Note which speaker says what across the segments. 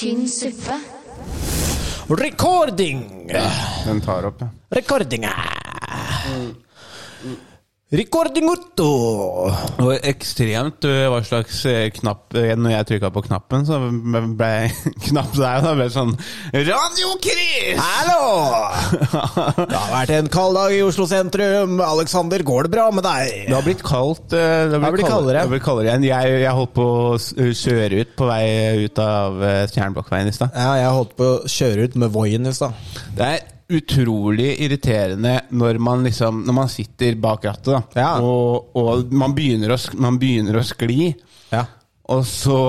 Speaker 1: tynn suppe.
Speaker 2: Recording!
Speaker 3: Den tar opp, ja.
Speaker 2: Recording! Recording Otto!
Speaker 3: Og ekstremt øh, hva slags øh, knapp øh, Når jeg trykka på knappen, så ble knapp der, da ble det sånn Radio-Chris!
Speaker 2: Hallo! Det har vært en kald dag i Oslo sentrum. Alexander, går det bra med deg?
Speaker 3: Det har blitt kaldt. Det har
Speaker 2: blitt kaldere.
Speaker 3: Det har blitt kaldere igjen. Jeg, jeg holdt på å kjøre ut på vei ut av Stjernebakkveien i stad.
Speaker 2: Ja, jeg holdt på å kjøre ut med Voien i stad.
Speaker 3: Det er utrolig irriterende når man liksom Når man sitter bak rattet, da,
Speaker 2: Ja.
Speaker 3: og, og man, begynner å, man begynner å skli,
Speaker 2: Ja.
Speaker 3: og så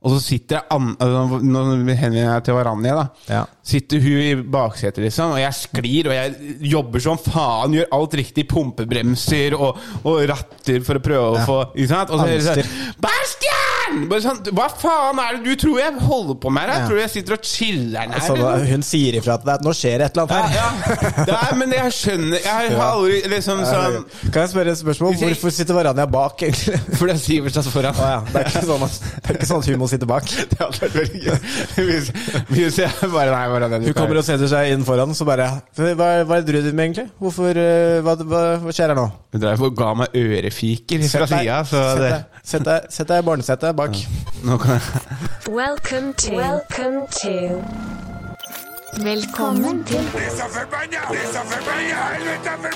Speaker 3: og så sitter jeg an, altså, Nå henvender jeg til Varanje, da.
Speaker 2: Ja.
Speaker 3: Sitter hun i baksetet, liksom, og jeg sklir, og jeg jobber som faen, gjør alt riktig. Pumpebremser og, og ratter for å prøve å få Ikke sant? Og så så, det Bare sånn, Hva faen er det du tror jeg holder på med her? Jeg tror jeg sitter og chiller'n her.
Speaker 2: Altså, da, hun sier ifra til deg at nå skjer det et eller annet her.
Speaker 3: ja. ja. Nei, men jeg skjønner Jeg har aldri liksom sånn
Speaker 2: Kan jeg spørre et spørsmål? Hvorfor sitter Varanja bak, egentlig?
Speaker 3: Fordi det er Sivert satt foran.
Speaker 2: Å ja, det er ikke sånn at, det er ikke sånn at hun må sitte bak.
Speaker 3: Det hadde vært veldig gøy. Hvis, hvis jeg bare Nei, bare
Speaker 2: Hun kommer og setter seg inn foran, så bare Hva, hva det du med, egentlig? Hvorfor, eh, hva, hva, hva skjer her nå?
Speaker 3: Hun og ga meg ørefiker fra sida, så det
Speaker 2: Sett deg, sett deg i barnesetet bak.
Speaker 3: Nå kan jeg
Speaker 4: Welcome to. Welcome to.
Speaker 1: Velkommen til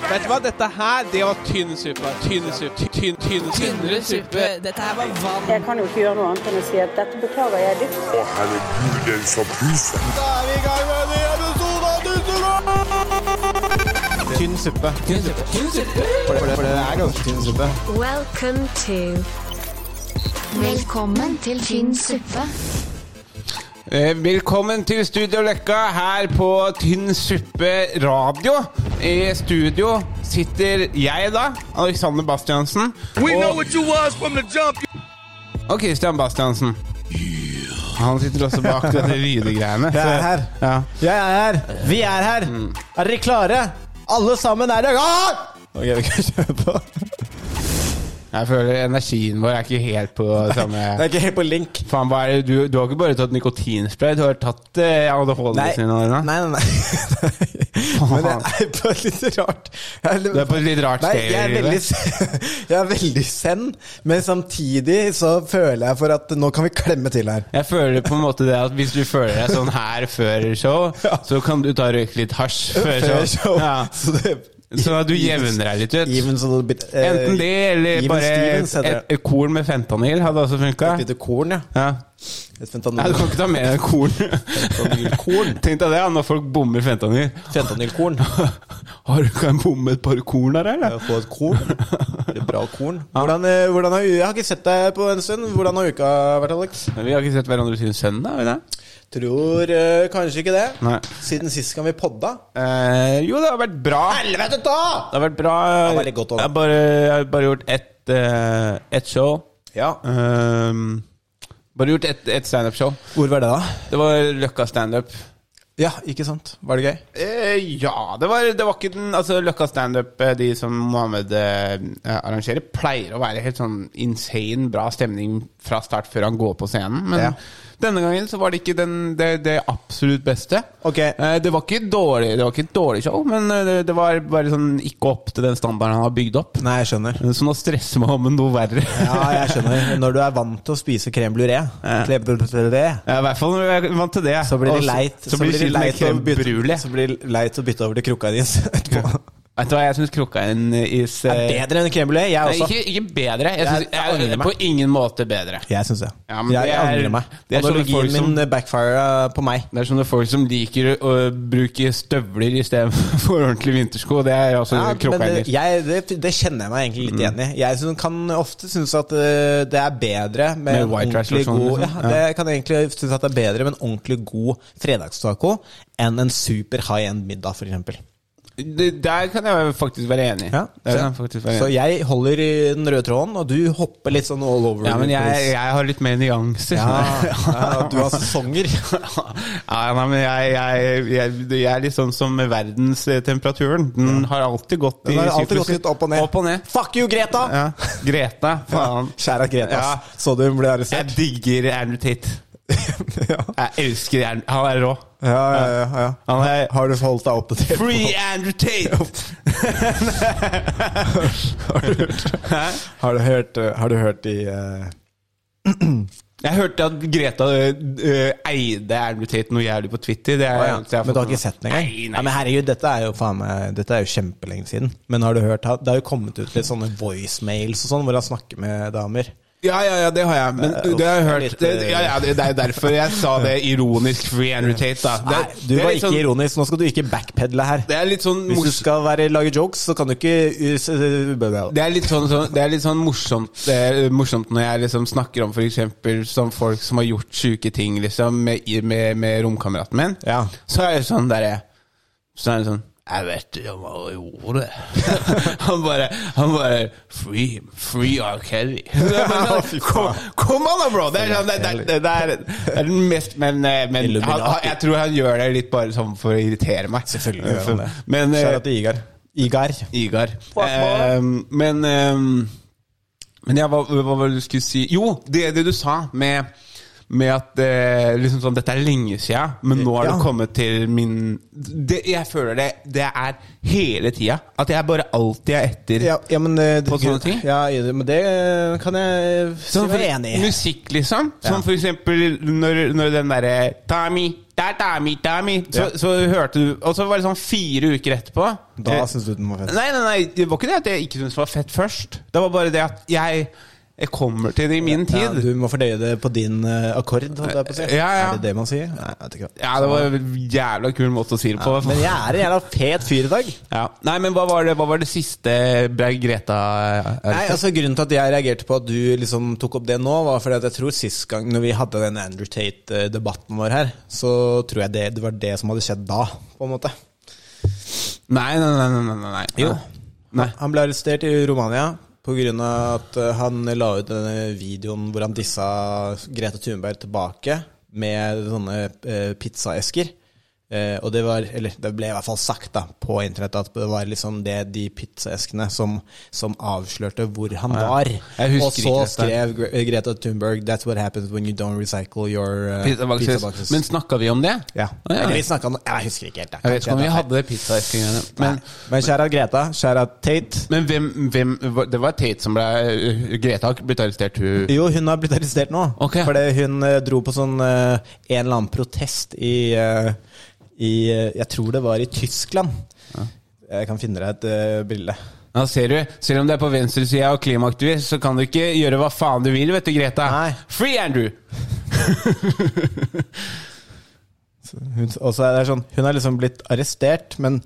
Speaker 5: Vet du hva, dette her, det var tynn suppe. Tynn suppe. Tynn, tynn, tynnere suppe. Dette her var vann.
Speaker 6: Jeg kan jo ikke gjøre noe annet enn å si at dette beklager jeg dypt.
Speaker 7: Å, herregud, den som puser.
Speaker 2: Da er vi i gang med en ny episode av Tynn suppe.
Speaker 5: Tynn suppe. Tynn suppe.
Speaker 2: For det, for det er ganske tynn suppe.
Speaker 4: Welcome to.
Speaker 1: Velkommen til tynn suppe.
Speaker 3: Eh, Velkommen til Studio Løkka her på Tynn suppe radio. I studio sitter jeg, da, Alexander Bastiansen. Og, og Christian Bastiansen. Han sitter også bak dette lydegreiene.
Speaker 2: Jeg er her.
Speaker 3: Ja.
Speaker 2: Jeg er her. Vi er her. Er dere klare? Alle sammen er det. Ah! Ok, vi kan kjøre på.
Speaker 3: Jeg føler energien vår er ikke helt på samme
Speaker 2: Det er ikke helt på link.
Speaker 3: Faen, det? Du, du har ikke bare tatt nikotinspray, du har tatt eh, ADHD-medisiner?
Speaker 2: nei, nei. nei. Men jeg er på et litt rart jeg
Speaker 3: Du er på et litt rart
Speaker 2: Nei,
Speaker 3: sted
Speaker 2: jeg er veldig, jeg er veldig zen, men samtidig så føler jeg for at nå kan vi klemme til her.
Speaker 3: Jeg føler på en måte det at hvis du føler deg sånn her før show,
Speaker 2: Ja.
Speaker 3: så kan du ta røyke litt hasj før,
Speaker 2: Før show.
Speaker 3: Ja.
Speaker 2: Så det
Speaker 3: At du jevner deg litt ut.
Speaker 2: Bit, uh,
Speaker 3: Enten det, eller
Speaker 2: even
Speaker 3: bare
Speaker 2: Stevens
Speaker 3: et, et, et korn med fentanyl hadde også funka.
Speaker 2: Et lite korn, ja.
Speaker 3: Ja.
Speaker 2: Et
Speaker 3: Nei, du kan ikke ta med deg korn.
Speaker 2: fentanylkorn.
Speaker 3: Tenk deg det, ja, når folk bommer fentanyl.
Speaker 2: Fentanylkorn.
Speaker 3: Har du ikke en bom med et par korn der, eller?
Speaker 2: Få et korn. Et bra korn. Hvordan, eh, hvordan har, jeg har ikke sett deg på en stund. Hvordan har uka vært, Alex?
Speaker 3: Vi har ikke sett hverandre siden søndag, vi det?
Speaker 2: Tror uh, kanskje ikke det.
Speaker 3: Nei.
Speaker 2: Siden sist gang vi podda.
Speaker 3: Eh, jo, det har vært bra.
Speaker 2: Helvete ta!
Speaker 3: Det har vært bra.
Speaker 2: har vært godt også.
Speaker 3: Jeg har bare, jeg har bare gjort ett eh, ett show.
Speaker 2: Ja.
Speaker 3: Ehm, bare gjort ett et standup-show.
Speaker 2: Hvor var det, da?
Speaker 3: Det var Løkka standup.
Speaker 2: Ja, ikke sant? Var det gøy?
Speaker 3: Eh, ja, det var, det var ikke den Altså, Løkka standup, eh, de som Mohammed eh, arrangerer, pleier å være helt sånn insane bra stemning fra start før han går på scenen. Men
Speaker 2: Ja.
Speaker 3: Denne gangen så var det ikke den, det, det absolutt beste.
Speaker 2: Ok.
Speaker 3: Eh, det var ikke dårlig Det var ikke et dårlig show, men eh, det, det var bare sånn ikke opp til den standarden han har bygd opp.
Speaker 2: Nei, jeg skjønner.
Speaker 3: Så nå stresser man med noe verre.
Speaker 2: Ja, jeg skjønner. Når du er vant til å spise crème bluré, crème brûlée,
Speaker 3: Ja, I hvert fall når du er vant til det.
Speaker 2: så blir det leit
Speaker 3: Så,
Speaker 2: så blir det leit å bytte over til krukka di etterpå.
Speaker 3: Vet du hva, jeg syns en is
Speaker 2: Er
Speaker 3: eh,
Speaker 2: bedre enn crème brulé? jeg
Speaker 3: Nei,
Speaker 2: også.
Speaker 3: ikke, ikke bedre. Jeg,
Speaker 2: Jeg-
Speaker 3: synes,
Speaker 2: jeg
Speaker 3: jeg,
Speaker 2: angrer meg.
Speaker 3: på ingen måte bedre.
Speaker 2: Jeg syns det.
Speaker 3: Ja, men
Speaker 2: jeg,
Speaker 3: det
Speaker 2: jeg
Speaker 3: er-
Speaker 2: angrer meg.
Speaker 3: det er sånne folk
Speaker 2: Analogien
Speaker 3: som-
Speaker 2: min backfire på meg.
Speaker 3: Det er sånne folk som liker å bruke støvler istedenfor ordentlige vintersko. Det er altså
Speaker 2: Ja, krukka
Speaker 3: en
Speaker 2: det,
Speaker 3: is.
Speaker 2: jeg, det, det kjenner jeg meg egentlig litt igjen i. Jeg synes, kan ofte synes at eh, det er bedre med,
Speaker 3: Med
Speaker 2: ordentlig
Speaker 3: versjon,
Speaker 2: god
Speaker 3: liksom?
Speaker 2: ja, Jeg kan egentlig synes at det er bedre med en ordentlig god fredagstaco enn en super high end middag, f.eks.
Speaker 3: Det, der kan jeg faktisk være enig.
Speaker 2: Ja, så,
Speaker 3: faktisk være
Speaker 2: så jeg holder i den røde tråden, og du hopper litt sånn all over.
Speaker 3: Ja, men jeg, jeg har litt mer nyanser.
Speaker 2: ja, ja, du har sesonger.
Speaker 3: Ja, nei, men jeg, jeg, jeg, er litt sånn som verdenstemperaturen. Den har alltid gått i
Speaker 2: Den har alltid gått litt opp og ned.
Speaker 3: Opp og ned.
Speaker 2: Fuck you, Greta!
Speaker 3: Ja. Greta, faen.
Speaker 2: Kjære Greta. Så du hun ble arrestert?
Speaker 3: Jeg digger Andrew Tate.
Speaker 2: ja.
Speaker 3: Jeg elsker Andrew. Han er rå.
Speaker 2: Ja, ja, ja, ja.
Speaker 3: Er-
Speaker 2: Har du holdt deg oppdatert?
Speaker 3: Free Andrew Tate! Hæ?
Speaker 2: Har du hørt, eh, har du hørt i uh...
Speaker 3: Jeg hørte at Greta uh, eide Andrew Tate noe jævlig på Twitter. Det er,
Speaker 2: Å ja. Men du har ikke sett den engang?
Speaker 3: Nei,
Speaker 2: Nei,
Speaker 3: Ja,
Speaker 2: men herregud, dette er jo faen meg Dette er jo kjempelenge siden. Men har du hørt Det har jo kommet ut litt sånne voicemails og sånn, hvor han snakker med damer.
Speaker 3: Ja, ja, ja, det har jeg. Men
Speaker 2: Eh,
Speaker 3: det har jeg hørt. ja, ja, det er derfor jeg sa det ironisk Free Andrew Tate. da det,
Speaker 2: Nei, du var ikke
Speaker 3: sånn,
Speaker 2: ironisk. Nå skal du ikke backpedle her.
Speaker 3: Det er litt sånn
Speaker 2: Hvis du skal være, lage jokes, så kan du ikke us-
Speaker 3: det er litt sånn, sånn, det er litt sånn morsomt, det morsomt når jeg liksom snakker om eksempel som folk som har gjort sjuke ting liksom med, med, med romkameraten min.
Speaker 2: Ja.
Speaker 3: Så er det sånn derre Så er det sånn Jeg vet ikke om han gjorde det. han bare Han bare Free, free R. Kelly. Kom, kom an da, bro! Det er, sånn, det, det, det, det er, det er den mest Men, eh, men han, jeg tror han gjør det litt bare sånn for å irritere meg.
Speaker 2: Selvfølgelig gjør han det.
Speaker 3: Men eh,
Speaker 2: Kjære til Igar. Igar.
Speaker 3: Igar. Eh, men eh, Men ja, hva, hva var det du skulle si? Jo, det, det du sa med med at eh, liksom sånn, dette er lenge siden, men nå har
Speaker 2: Ja.
Speaker 3: det kommet til min det, Jeg føler det det er hele tida. At jeg bare alltid er etter.
Speaker 2: Ja, ja, men eh,
Speaker 3: På sånne ting?
Speaker 2: Ja, i det- men det kan jeg si
Speaker 3: Sånn
Speaker 2: meg
Speaker 3: for
Speaker 2: enig i.
Speaker 3: Musikk, liksom. Som for eksempel når, når den derre Tami, der, Tami, Tami så, så hørte du Og så var det sånn fire uker etterpå.
Speaker 2: Da
Speaker 3: Eh,
Speaker 2: syns du den var fett.
Speaker 3: Nei, nei, nei, det var ikke det at jeg ikke syntes det var fett først. Det var bare det at jeg, jeg kommer til det i min
Speaker 2: Ja,
Speaker 3: tid.
Speaker 2: du må fordøye det på din uh, akkord, på.
Speaker 3: Ja, ja.
Speaker 2: Er det det man sier? Nei.
Speaker 3: Ja, det var en jævla kul måte å si det på.
Speaker 2: Men jeg er en jævla fet fyr i dag.
Speaker 3: ja. Nei, men hva var det, hva var det siste Greta eh,
Speaker 2: Nei, altså Grunnen til at jeg reagerte på at du liksom tok opp det nå, var fordi at jeg tror sist gang når vi hadde den Andrew Tate-debatten vår her, så tror jeg det, det var det som hadde skjedd da, på en måte.
Speaker 3: Nei, nei, nei. nei, nei, nei.
Speaker 2: Jo.
Speaker 3: Nei.
Speaker 2: Han ble arrestert i Romania pga. at eh, han la ut denne videoen hvor han dissa Grete Thunberg tilbake med sånne eh, pizzaesker. Eh, og det var, eller det ble i hvert fall sagt da på internett at det var liksom det de pizzaeskene som, som avslørte hvor han
Speaker 3: ja.
Speaker 2: var. Og så skrev Gre Greta Thunberg 'That's what happens when you don't recycle your uh,
Speaker 3: Pizzaboxes.
Speaker 2: pizzaboxes'.
Speaker 3: Men snakka vi om det?
Speaker 2: ja.
Speaker 3: Ah, ja.
Speaker 2: Eller vi snakket om Jeg husker ikke helt. da.
Speaker 3: Jeg vet ikke om vi hadde pizzaeskene.
Speaker 2: Men,
Speaker 3: Men,
Speaker 2: kjære Greta, kjære Tate.
Speaker 3: men hvem, hvem Det var Tate som ble eh, Greta har blitt arrestert, hun
Speaker 2: Jo, hun har blitt arrestert nå.
Speaker 3: Okay.
Speaker 2: Fordi hun eh, dro på sånn eh, en eller annen protest i, eh, i eh, Jeg tror det var i Tyskland. Jeg kan finne deg et uh, bilde.
Speaker 3: Ja, ser du, Selv om det er på venstresida og klimaaktivist, så kan du ikke gjøre hva faen du vil, vet du, Greta.
Speaker 2: Nei.
Speaker 3: Free Andrew!
Speaker 2: Og så er det sånn, hun har liksom blitt arrestert, men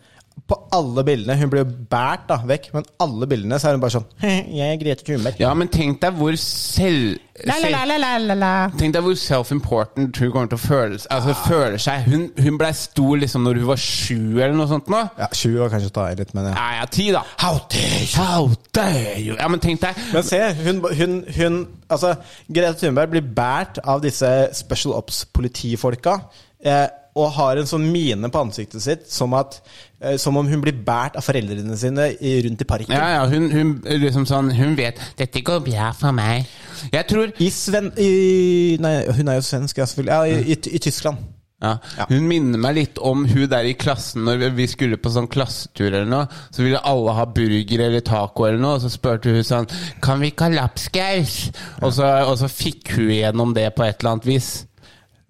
Speaker 2: på alle bildene Hun blir jo båret da, vekk, men alle bildene så er hun bare sånn Jeg er Grete Thunberg.
Speaker 3: Ja, men tenk deg hvor selv... selv tenk deg hvor self-important hun kommer til å føle, altså, føle seg. Hun, hun blei stor liksom når hun var sju eller noe sånt nå.
Speaker 2: Ja, Sju var kanskje å ta i litt, men ja.
Speaker 3: Nei, ja, ti, da. How dare you? How dare you? Ja, men tenk deg
Speaker 2: Men se, hun, hun, hun Altså, Grete Thunberg blir båret av disse Special Ops-politifolka. Eh, og har en sånn mine på ansiktet sitt som, at, eh, som om hun blir båret av foreldrene sine rundt i parken.
Speaker 3: Ja, ja, hun, hun liksom sånn Hun vet 'Dette går bra for meg'. Jeg tror
Speaker 2: I Sven... I, nei, hun er jo svensk, ja, selvfølgelig. Ja, i, i, i Tyskland.
Speaker 3: Ja. Hun minner meg litt om hun der i klassen når vi skulle på sånn klassetur eller noe. Så ville alle ha burger eller taco eller noe, og så spurte hun sånn Kan vi ikke ha lapskaus? Og, så, og så fikk hun gjennom det på et eller annet vis.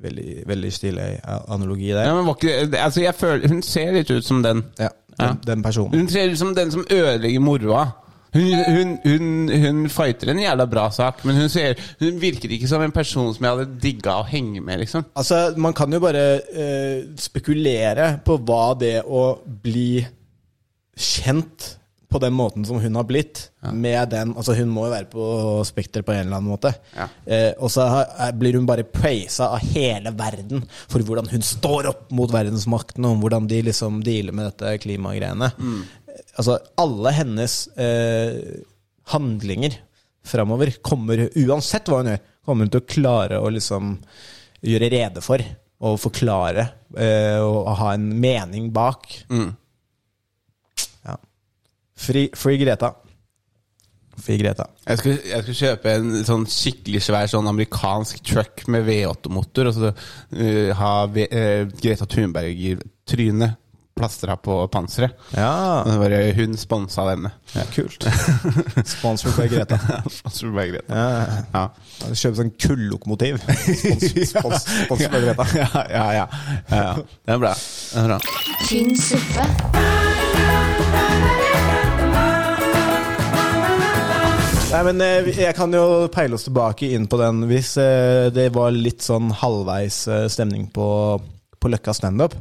Speaker 2: Veldig, veldig stilig analogi der.
Speaker 3: Ja, men var ikke, altså jeg føler, Hun ser litt ut som den.
Speaker 2: Ja,
Speaker 3: Ja.
Speaker 2: den, den personen.
Speaker 3: Hun ser ut som den som ødelegger moroa. Hun, hun, hun, hun fighter en jævla bra sak, men hun, ser, virker ikke som en person som jeg hadde digga å henge med. liksom
Speaker 2: Altså, man kan jo bare eh, spekulere på hva det å bli kjent på den måten som hun har blitt, med den Altså, hun må jo være på Spekter på en eller annen måte.
Speaker 3: Ja.
Speaker 2: Eh, og så er- blir hun bare praisa av hele verden for hvordan hun står opp mot verdensmakten, og hvordan de liksom dealer med dette klimagreiene. Mm. Altså, alle hennes eh, handlinger framover kommer Uansett hva hun gjør, kommer hun til å klare å liksom gjøre rede for og forklare eh, og ha en mening bak. Ja. Free, free Greta. Free Greta.
Speaker 3: Jeg skulle, jeg skulle kjøpe en sånn skikkelig svær sånn amerikansk truck med V8-motor, og så uh, ha v, uh, Greta Thunberg-trynet plastra på panseret.
Speaker 2: Ja,
Speaker 3: det var hun sponsa denne.
Speaker 2: ja kult. Sponsor for Greta.
Speaker 3: Sponsor by Greta.
Speaker 2: Ja,
Speaker 3: Ja.
Speaker 2: Kjøpe sånn kullokomotiv. Spons, spons, sponsor for Greta.
Speaker 3: Ja, ja, ja, ja, ja. Det er bra. Det er bra.
Speaker 1: tynn suppe,
Speaker 2: Nei, men eh, Jeg kan jo peile oss tilbake inn på den hvis eh, det var litt sånn halvveis eh, stemning på, på Løkka standup.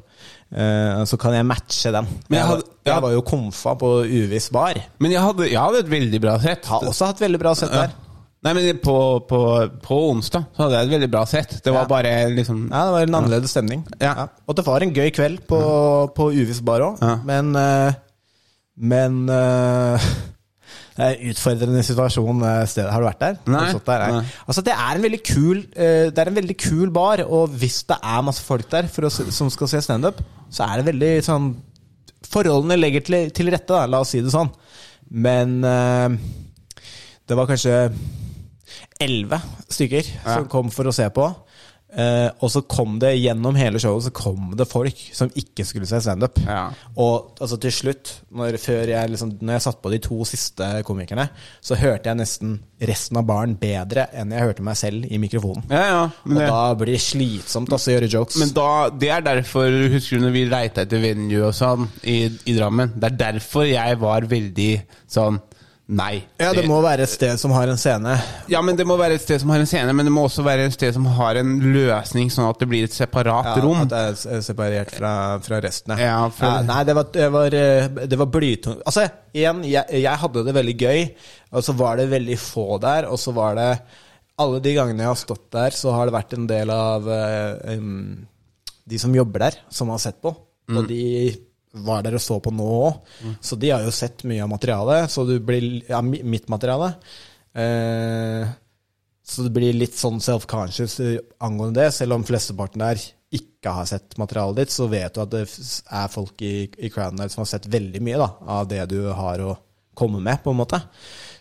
Speaker 2: Så kan jeg matche den.
Speaker 3: Men jeg hadde-
Speaker 2: var, jeg var jo komfa på Uvis bar.
Speaker 3: Men jeg hadde, jeg hadde et veldig bra sett.
Speaker 2: Har også hatt veldig bra sett der.
Speaker 3: Nei, men på, på, på onsdag så hadde jeg et veldig bra sett. Det var
Speaker 2: Ja.
Speaker 3: bare liksom
Speaker 2: Ja, det var en annerledes stemning.
Speaker 3: Ja.
Speaker 2: Og det var en gøy kveld på, på Uvis bar òg,
Speaker 3: Ja.
Speaker 2: men Men en utfordrende situasjon Sted. Har du vært der?
Speaker 3: Nei.
Speaker 2: Der?
Speaker 3: Nei.
Speaker 2: Altså, det er kul eh, Det er en veldig kul bar, og hvis det er masse folk der for å, som skal se standup, så er det veldig sånn Forholdene legger til, til rette, da, la oss si det sånn. Men eh, det var kanskje elleve stykker som kom for å se på. Eh, og så kom det gjennom hele showet Så kom det folk som ikke skulle se standup.
Speaker 3: Ja.
Speaker 2: Og altså til slutt, når, før jeg, liksom, når jeg satt på de to siste komikerne, så hørte jeg nesten resten av baren bedre enn jeg hørte meg selv i mikrofonen.
Speaker 3: Ja, ja. Men,
Speaker 2: Og
Speaker 3: det,
Speaker 2: da blir det slitsomt altså, å gjøre jokes.
Speaker 3: men da, det er derfor, husker du når vi reita etter venue og sånn i, i Drammen? Det er derfor jeg var veldig sånn Nei.
Speaker 2: ja, det må være et sted som har en scene.
Speaker 3: Ja, men det må være et sted som har en scene, men det må også være et sted som har en løsning, sånn at det blir et separat
Speaker 2: Ja,
Speaker 3: rom.
Speaker 2: At det er separert fra, fra resten.
Speaker 3: Ja, for-
Speaker 2: nei, det var, det var, eh, det var blytungt. Altså, igjen, jeg, jeg hadde det veldig gøy, og så var det veldig få der, og så var det Alle de gangene jeg har stått der, så har det vært en del av um, de som jobber der, som har sett på.
Speaker 3: Mm.
Speaker 2: Og de var der og så på nå òg. Så de har jo sett mye av materialet. Så du blir Ja, mitt materiale. Eh, så du blir litt sånn self-conscious eh, angående det. Selv om flesteparten der ikke har sett materialet ditt, så vet du at det er folk i, i crowden der som har sett veldig mye da, av det du har å komme med, på en måte.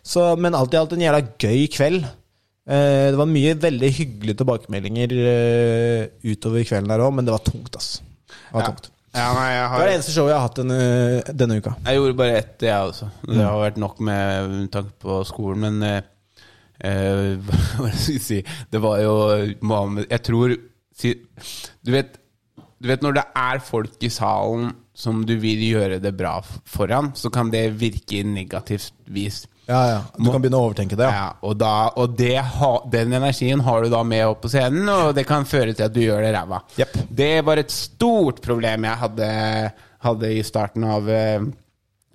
Speaker 2: Så, men alt i alt en jævla gøy kveld. Eh, det var mye veldig hyggelige tilbakemeldinger eh, utover kvelden der òg, men det var tungt, ass. Det var
Speaker 3: Ja.
Speaker 2: tungt.
Speaker 3: Ja, nei, jeg
Speaker 2: Det er det eneste showet jeg har hatt denne, denne uka.
Speaker 3: Jeg gjorde bare ett, jeg også. Det har vært nok med unntak på skolen, men eh, eh, Hva skal jeg si Det var jo Mohammed Jeg tror si, du, vet, du vet når det er folk i salen som du vil gjøre det bra foran, så kan det virke i negativt vis.
Speaker 2: Ja, ja. Du kan begynne å overtenke det. Ja.
Speaker 3: Ja, og da, og det den energien har du da med opp på scenen, og det kan føre til at du gjør det ræva.
Speaker 2: Yep.
Speaker 3: Det var et stort problem jeg hadde, hadde i starten av, eh,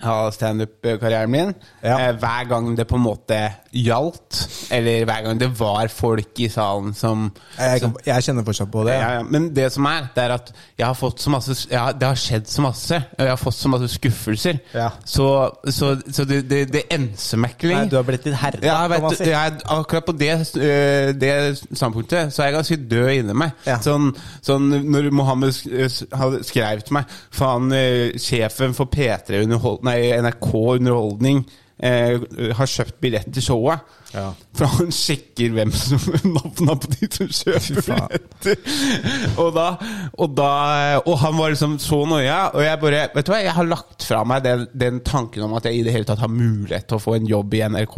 Speaker 3: av standup-karrieren min.
Speaker 2: Ja.
Speaker 3: Eh, hver gang det på en måte gjaldt, eller hver gang det var folk i salen som
Speaker 2: Jeg, kan, jeg kjenner fortsatt på det.
Speaker 3: ja, ja. Men det som er, det er at jeg har fått så masse ja, Det har skjedd så masse, og jeg har fått så masse skuffelser.
Speaker 2: Ja.
Speaker 3: Så, så, så det, det, det enser meg ikke lenger.
Speaker 2: du har blitt litt herda,
Speaker 3: Ja,
Speaker 2: kan man si.
Speaker 3: jeg, akkurat på det, øh, det standpunktet så er jeg ganske død inni meg. Sånn, sånn når Mohammed skrev til meg Faen, øh, sjefen for P3 underhold, nei, NRK Underholdning eh, har kjøpt billett til showet.
Speaker 2: Ja.
Speaker 3: For han sjekker hvem som navna på de som kjøper billetter. Og da, og da Og han var liksom så nøye. og jeg bare Vet du hva, jeg har lagt fra meg den, den tanken om at jeg i det hele tatt har mulighet til å få en jobb i NRK.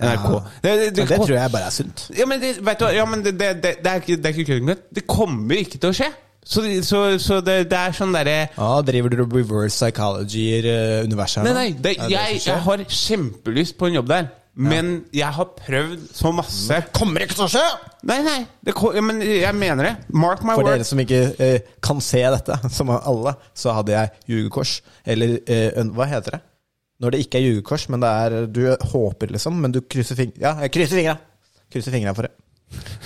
Speaker 3: NRK.
Speaker 2: Ja.
Speaker 3: Det, det,
Speaker 2: Men det tror jeg bare er sunt.
Speaker 3: ja, men det, vet du, ja, men det, det, det, det er ikke, det er ikke kødd. Det kommer ikke til å skje. Så, så, så det, det er sånn derre
Speaker 2: Ja, Driver du reverse psychology-universet her
Speaker 3: Nei, nei, det, jeg, jeg har kjempelyst på en jobb der. Men jeg har prøvd så masse
Speaker 2: Kommer ikke til å skje!
Speaker 3: Nei, nei, det, ja, men jeg mener det. Mark my
Speaker 2: For dere
Speaker 3: words.
Speaker 2: som ikke eh, kan se dette, som alle, så hadde jeg jugekors. Eller eh, hva heter det? Når det ikke er jugekors, men det er Du håper, liksom, men du krysser fingra. Ja, jeg krysser fingra! Krysser fingra for det.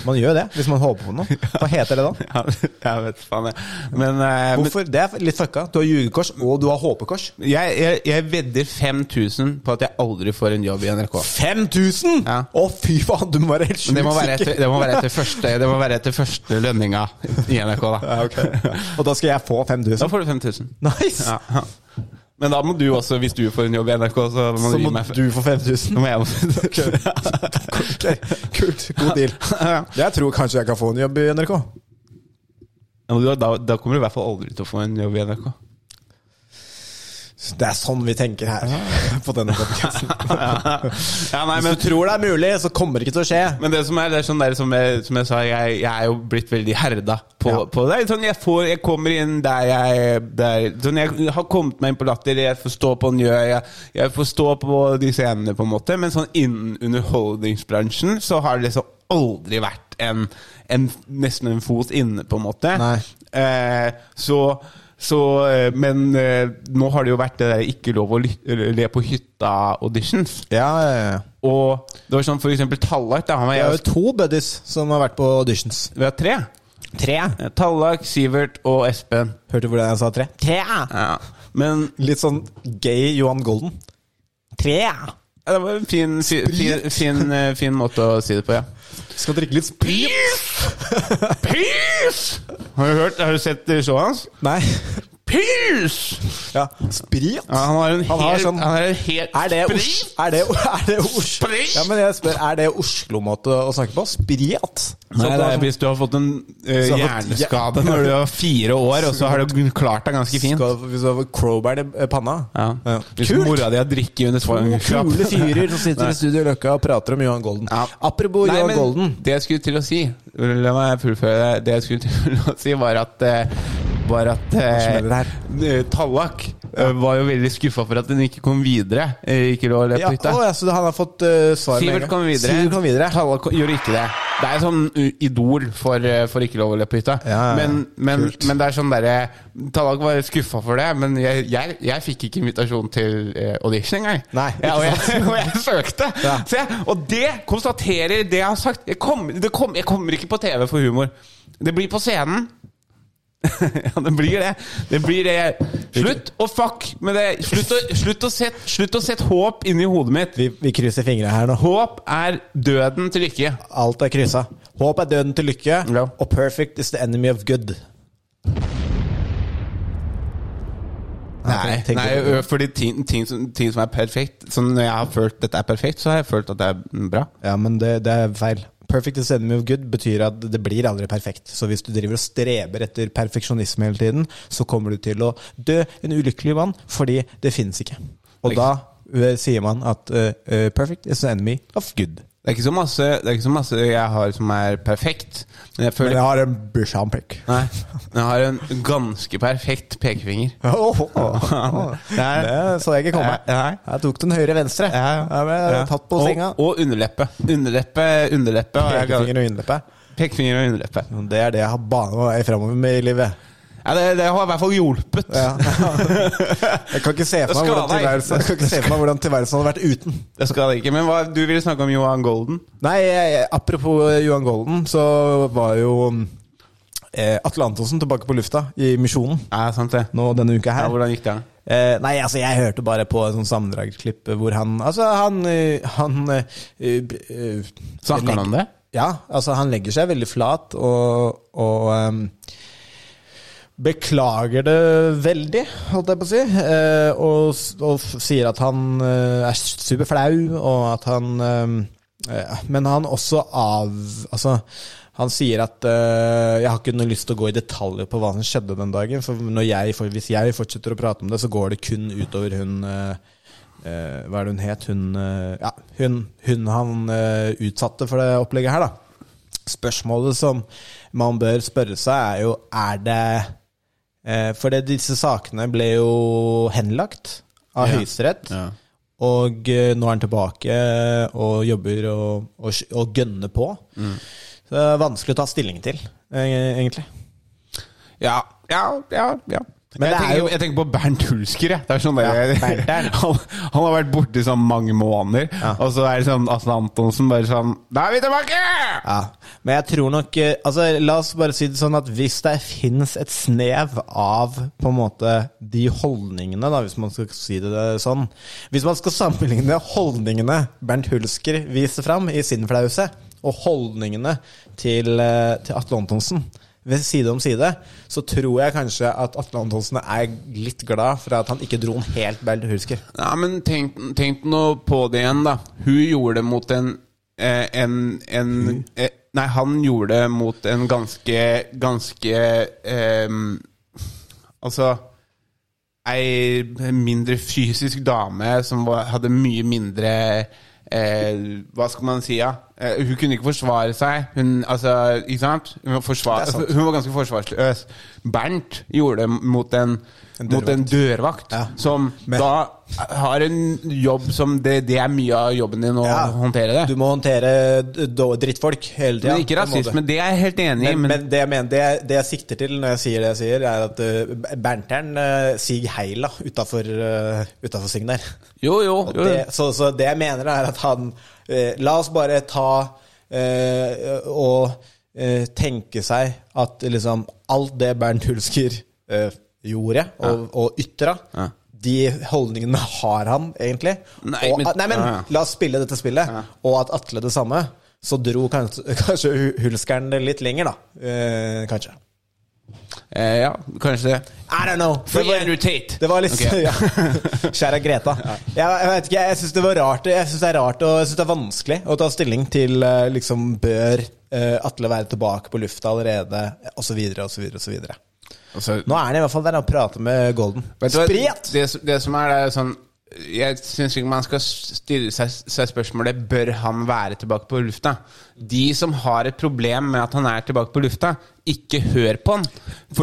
Speaker 2: Man gjør det hvis man håper på noe. Hva heter det da?
Speaker 3: Ja, jeg vet faen, jeg. Men, eh,
Speaker 2: Hvorfor? Det er litt fucka. Du har jugekors, og du har håpekors.
Speaker 3: jeg, jeg, jeg vedder 5000 på at jeg aldri får en jobb i NRK.
Speaker 2: 5000?!
Speaker 3: Ja.
Speaker 2: Å, fy faen, du må være helt
Speaker 3: Men det må være etter, det må være etter, første, det må være etter første lønninga i NRK, da.
Speaker 2: Ja, ok. Og da skal jeg få 5000?
Speaker 3: Da får du 5000.
Speaker 2: Nice!
Speaker 3: Ja, ja. Men da må du også, hvis du får en jobb i NRK, så må
Speaker 2: Så
Speaker 3: du
Speaker 2: må du få 5000.
Speaker 3: okay.
Speaker 2: Ok, Kult. God deal. Jeg tror kanskje jeg kan få en jobb i NRK.
Speaker 3: Ja, da, da kommer du i hvert fall aldri til å få en jobb i NRK.
Speaker 2: Det er sånn vi tenker her på denne podkasten.
Speaker 3: Ja, nei,
Speaker 2: Hvis du tror det er mulig, så kommer det ikke til å skje.
Speaker 3: men det som er, det er sånn der, som, jeg, som jeg sa, jeg, jeg er jo blitt veldig herda på,
Speaker 2: Ja.
Speaker 3: på det. Sånn, jeg, får, jeg kommer inn der jeg der, sånn, Jeg har kommet meg inn på Latter, jeg får stå på Njø, jeg, jeg får stå på de scenene, på en måte. Men sånn innen underholdningsbransjen så har det liksom aldri vært en, en nesten en fot inne, på en måte. Eh, så så, eh, men eh, nå har det jo vært det der ikke lov å le på hytta-auditions.
Speaker 2: Ja, ja, ja.
Speaker 3: Og det var sånn for eksempel Tallak. Da, han var
Speaker 2: Vi har jo to buddies som har vært på auditions.
Speaker 3: vi har tre.
Speaker 2: Tre.
Speaker 3: Tallak, Sivert og Espen.
Speaker 2: Hørte du hvordan jeg sa tre? Tre!
Speaker 3: Ja. Men
Speaker 2: Litt sånn gay Johan Golden. Tre!
Speaker 3: ja, det var en fin, fin, fin, fin, eh, fin måte å si det på, ja.
Speaker 2: Skal drikke litt sprit.
Speaker 3: Pils! Har du hørt, har du sett showet hans?
Speaker 2: Nei.
Speaker 3: Pils!
Speaker 2: Ja, sprit?
Speaker 3: Ja, han har en
Speaker 2: Han har sånn-
Speaker 3: en
Speaker 2: Er det, Os
Speaker 3: Sprit?
Speaker 2: er det, er det Os
Speaker 3: Sprit?
Speaker 2: Ja, men jeg spør, er det Oslo-måte å snakke på? Sprit?
Speaker 3: Nei, det er hvis du har fått en eh,
Speaker 2: har fått-
Speaker 3: hjerneskade når du var fire år, og så har du klart deg ganske fint.
Speaker 2: Skal, hvis du har crowbar i eh, panna?
Speaker 3: Ja.
Speaker 2: Ja.
Speaker 3: Hvis
Speaker 2: Kult!
Speaker 3: mora di har drikke under svangerskap.
Speaker 2: Kule fyrer som sitter i Studio Løkka og prater om Johan Golden.
Speaker 3: Ja.
Speaker 2: Apropos
Speaker 3: Nei,
Speaker 2: Johan
Speaker 3: men
Speaker 2: Golden.
Speaker 3: Det jeg skulle til å si La meg fullføre det. Det jeg skulle til å si, var at eh, Var at
Speaker 2: det
Speaker 3: eh, Tallak eh, var jo veldig skuffa for at den ikke kom videre. Eh, Ikke lå å le på hytta.
Speaker 2: å, ja, så han har fått uh, svar
Speaker 3: Sivert kom videre.
Speaker 2: Sivert kom videre.
Speaker 3: Tallak gjorde ikke det. Det er sånn idol for, for ikke lov å le på hytta.
Speaker 2: Ja, ja, ja.
Speaker 3: Men, men, men det er sånn derre Tallak var skuffa for det, men jeg, jeg, jeg fikk ikke invitasjon til audition engang.
Speaker 2: Nei,
Speaker 3: ja, og, jeg, og jeg søkte!
Speaker 2: Ja.
Speaker 3: Så og det konstaterer det jeg har sagt. Jeg, kom, det kom, jeg kommer ikke på TV for humor. Det blir på scenen. ja, det blir det. Det blir det. Slutt å fuck med det. Slutt å, slutt å sette slutt å sette håp inni hodet mitt.
Speaker 2: Vi, vi krysser fingra her nå.
Speaker 3: Håp er døden til lykke.
Speaker 2: Alt er kryssa. Håp er døden til lykke,
Speaker 3: Ja.
Speaker 2: og perfect is the enemy of good.
Speaker 3: Nei, nei fordi ting, ting, som, ting som er perfekt Når jeg har følt dette er perfekt, så har jeg følt at det er bra.
Speaker 2: Ja, men det, det er feil. Perfect is enemy of good betyr at det blir aldri perfekt. Så hvis du driver og streber etter perfeksjonisme hele tiden, så kommer du til å dø en ulykkelig mann, fordi det finnes ikke. Og da eh, sier man at eh, perfect is the enemy of good.
Speaker 3: Det er masse, det er ikke så masse jeg har som er perfekt. Men jeg
Speaker 2: Men jeg har en bursdagsprikk.
Speaker 3: Nei, jeg har en ganske perfekt pekefinger.
Speaker 2: Oh, oh, oh.
Speaker 3: Det er-
Speaker 2: Det så jeg ikke komme. Jeg tok den høyre-venstre. Jeg ble
Speaker 3: Ja.
Speaker 2: tatt på senga.
Speaker 3: Og, og underleppe. Underleppe, underleppe
Speaker 2: Pekefinger og underleppe.
Speaker 3: Pekefinger og underleppe.
Speaker 2: Det er det jeg har bana meg framover med i livet.
Speaker 3: Ja, det, det har i hvert fall hjulpet.
Speaker 2: Ja. Jeg kan ikke se for meg hvordan tilværelsen, hvordan tilværelsen hadde vært uten.
Speaker 3: Det skal det ikke. Men hva, du ville snakke om Johan Golden?
Speaker 2: Nei, apropos Johan Golden, så var jo eh, Atle Antonsen tilbake på lufta i Misjonen
Speaker 3: Ja, sant det.
Speaker 2: nå denne uka her.
Speaker 3: Ja, hvordan gikk det?
Speaker 2: Eh, nei, altså jeg hørte bare på et sånt sammendragsklipp hvor han Altså, han, eh, han uh, uh,
Speaker 3: Snakker han om det?
Speaker 2: Ja, altså han legger seg veldig flat og, og ehm, beklager det veldig, holdt jeg på å si. Eh, og, og sier at han eh, er superflau, og at han ehm, eh, Men han også av Altså, han sier at eh, Jeg har ikke noe lyst til å gå i detaljer på hva som skjedde den dagen. For jeg, hvis jeg fortsetter å prate om det, så går det kun utover hun eh, eh, Hva er det hun het? Hun, eh, ja, hun, hun han eh, utsatte for det opplegget her, da. Spørsmålet som man bør spørre seg, er jo Er det eh, For det, disse sakene ble jo henlagt av
Speaker 3: Ja.
Speaker 2: Høyesterett.
Speaker 3: Ja.
Speaker 2: Og eh, nå er han tilbake og jobber og, og, og gønner på. Så det er vanskelig å ta stilling til, eh, egentlig.
Speaker 3: Ja, ja, ja. ja.
Speaker 2: Men
Speaker 3: jeg,
Speaker 2: er
Speaker 3: tenker,
Speaker 2: jo-
Speaker 3: jeg tenker på Bernt Hulsker. jeg. Det sånn
Speaker 2: Ja,
Speaker 3: han, han har vært borte i sånn mange måneder,
Speaker 2: Ja.
Speaker 3: og så er det sånn Asle Antonsen bare sånn Da er vi tilbake!
Speaker 2: Ja, Men jeg tror nok eh, altså La oss bare si det sånn at hvis det finnes et snev av på en måte de holdningene, da, hvis man skal si det sånn Hvis man skal sammenligne holdningene Bernt Hulsker viser fram i sin flause, og holdningene til, eh, til Atle Antonsen ved side om side, så tror jeg kanskje at Atle Antonsen er litt glad for at han ikke dro den helt Bernt Hulsker.
Speaker 3: Ja, men tenk, tenk nå på det igjen, da. Hun gjorde det mot en eh, En, en eh, Nei, han gjorde det mot en ganske Ganske eh, Altså Ei mindre fysisk dame som var, hadde mye mindre eh, Hva skal man si, ja? Eh, hun kunne ikke forsvare seg. Hun, altså, ikke sant? Hun var, forsvar,
Speaker 2: sant.
Speaker 3: hun var ganske forsvarsløs. Bernt gjorde det mot en, mot en dørvakt,
Speaker 2: Ja.
Speaker 3: som
Speaker 2: Men-
Speaker 3: da har en jobb som det, det er mye av jobben din å
Speaker 2: Ja.
Speaker 3: håndtere det.
Speaker 2: Du må håndtere drittfolk hele tida.
Speaker 3: ikke rasisme, det er jeg helt enig i.
Speaker 2: Men,
Speaker 3: Men,
Speaker 2: det, jeg mener, det, det jeg sikter til når jeg sier det jeg sier, er at uh, Bernteren uh, Sig Heila utafor uh, Signer.
Speaker 3: jo, jo, jo.
Speaker 2: Det, så, så det jeg mener, er at han uh, La oss bare ta eh, og eh, tenke seg at liksom alt det Bernt Hulsker eh, gjorde og, og ytra
Speaker 3: Ja.
Speaker 2: De holdningene har han egentlig.
Speaker 3: Nei,
Speaker 2: og,
Speaker 3: men-
Speaker 2: nei, men
Speaker 3: ja, ja.
Speaker 2: la oss spille dette spillet, og at Atle det samme. Så dro kanskje, kanskje Hulskeren det litt lenger, da. Eh, kanskje.
Speaker 3: Eh, ja, kanskje det.
Speaker 2: I don't know. Det var-. Det var litt
Speaker 3: okay.
Speaker 2: ja. Kjære Greta. Jeg, jeg vet ikke, jeg syns det var rart Jeg synes det er rart og jeg synes det er vanskelig å ta stilling til eh, liksom Bør eh, Atle være tilbake på lufta allerede, Og så videre og så videre og så osv.
Speaker 3: Altså,
Speaker 2: Nå er han i hvert fall der og prater med Golden. Spret!
Speaker 3: Det, det som er, det er sånn Jeg syns ikke man skal stille seg, seg spørsmålet Bør han være tilbake på lufta. De som har et problem med at han er tilbake på lufta, ikke hør på han.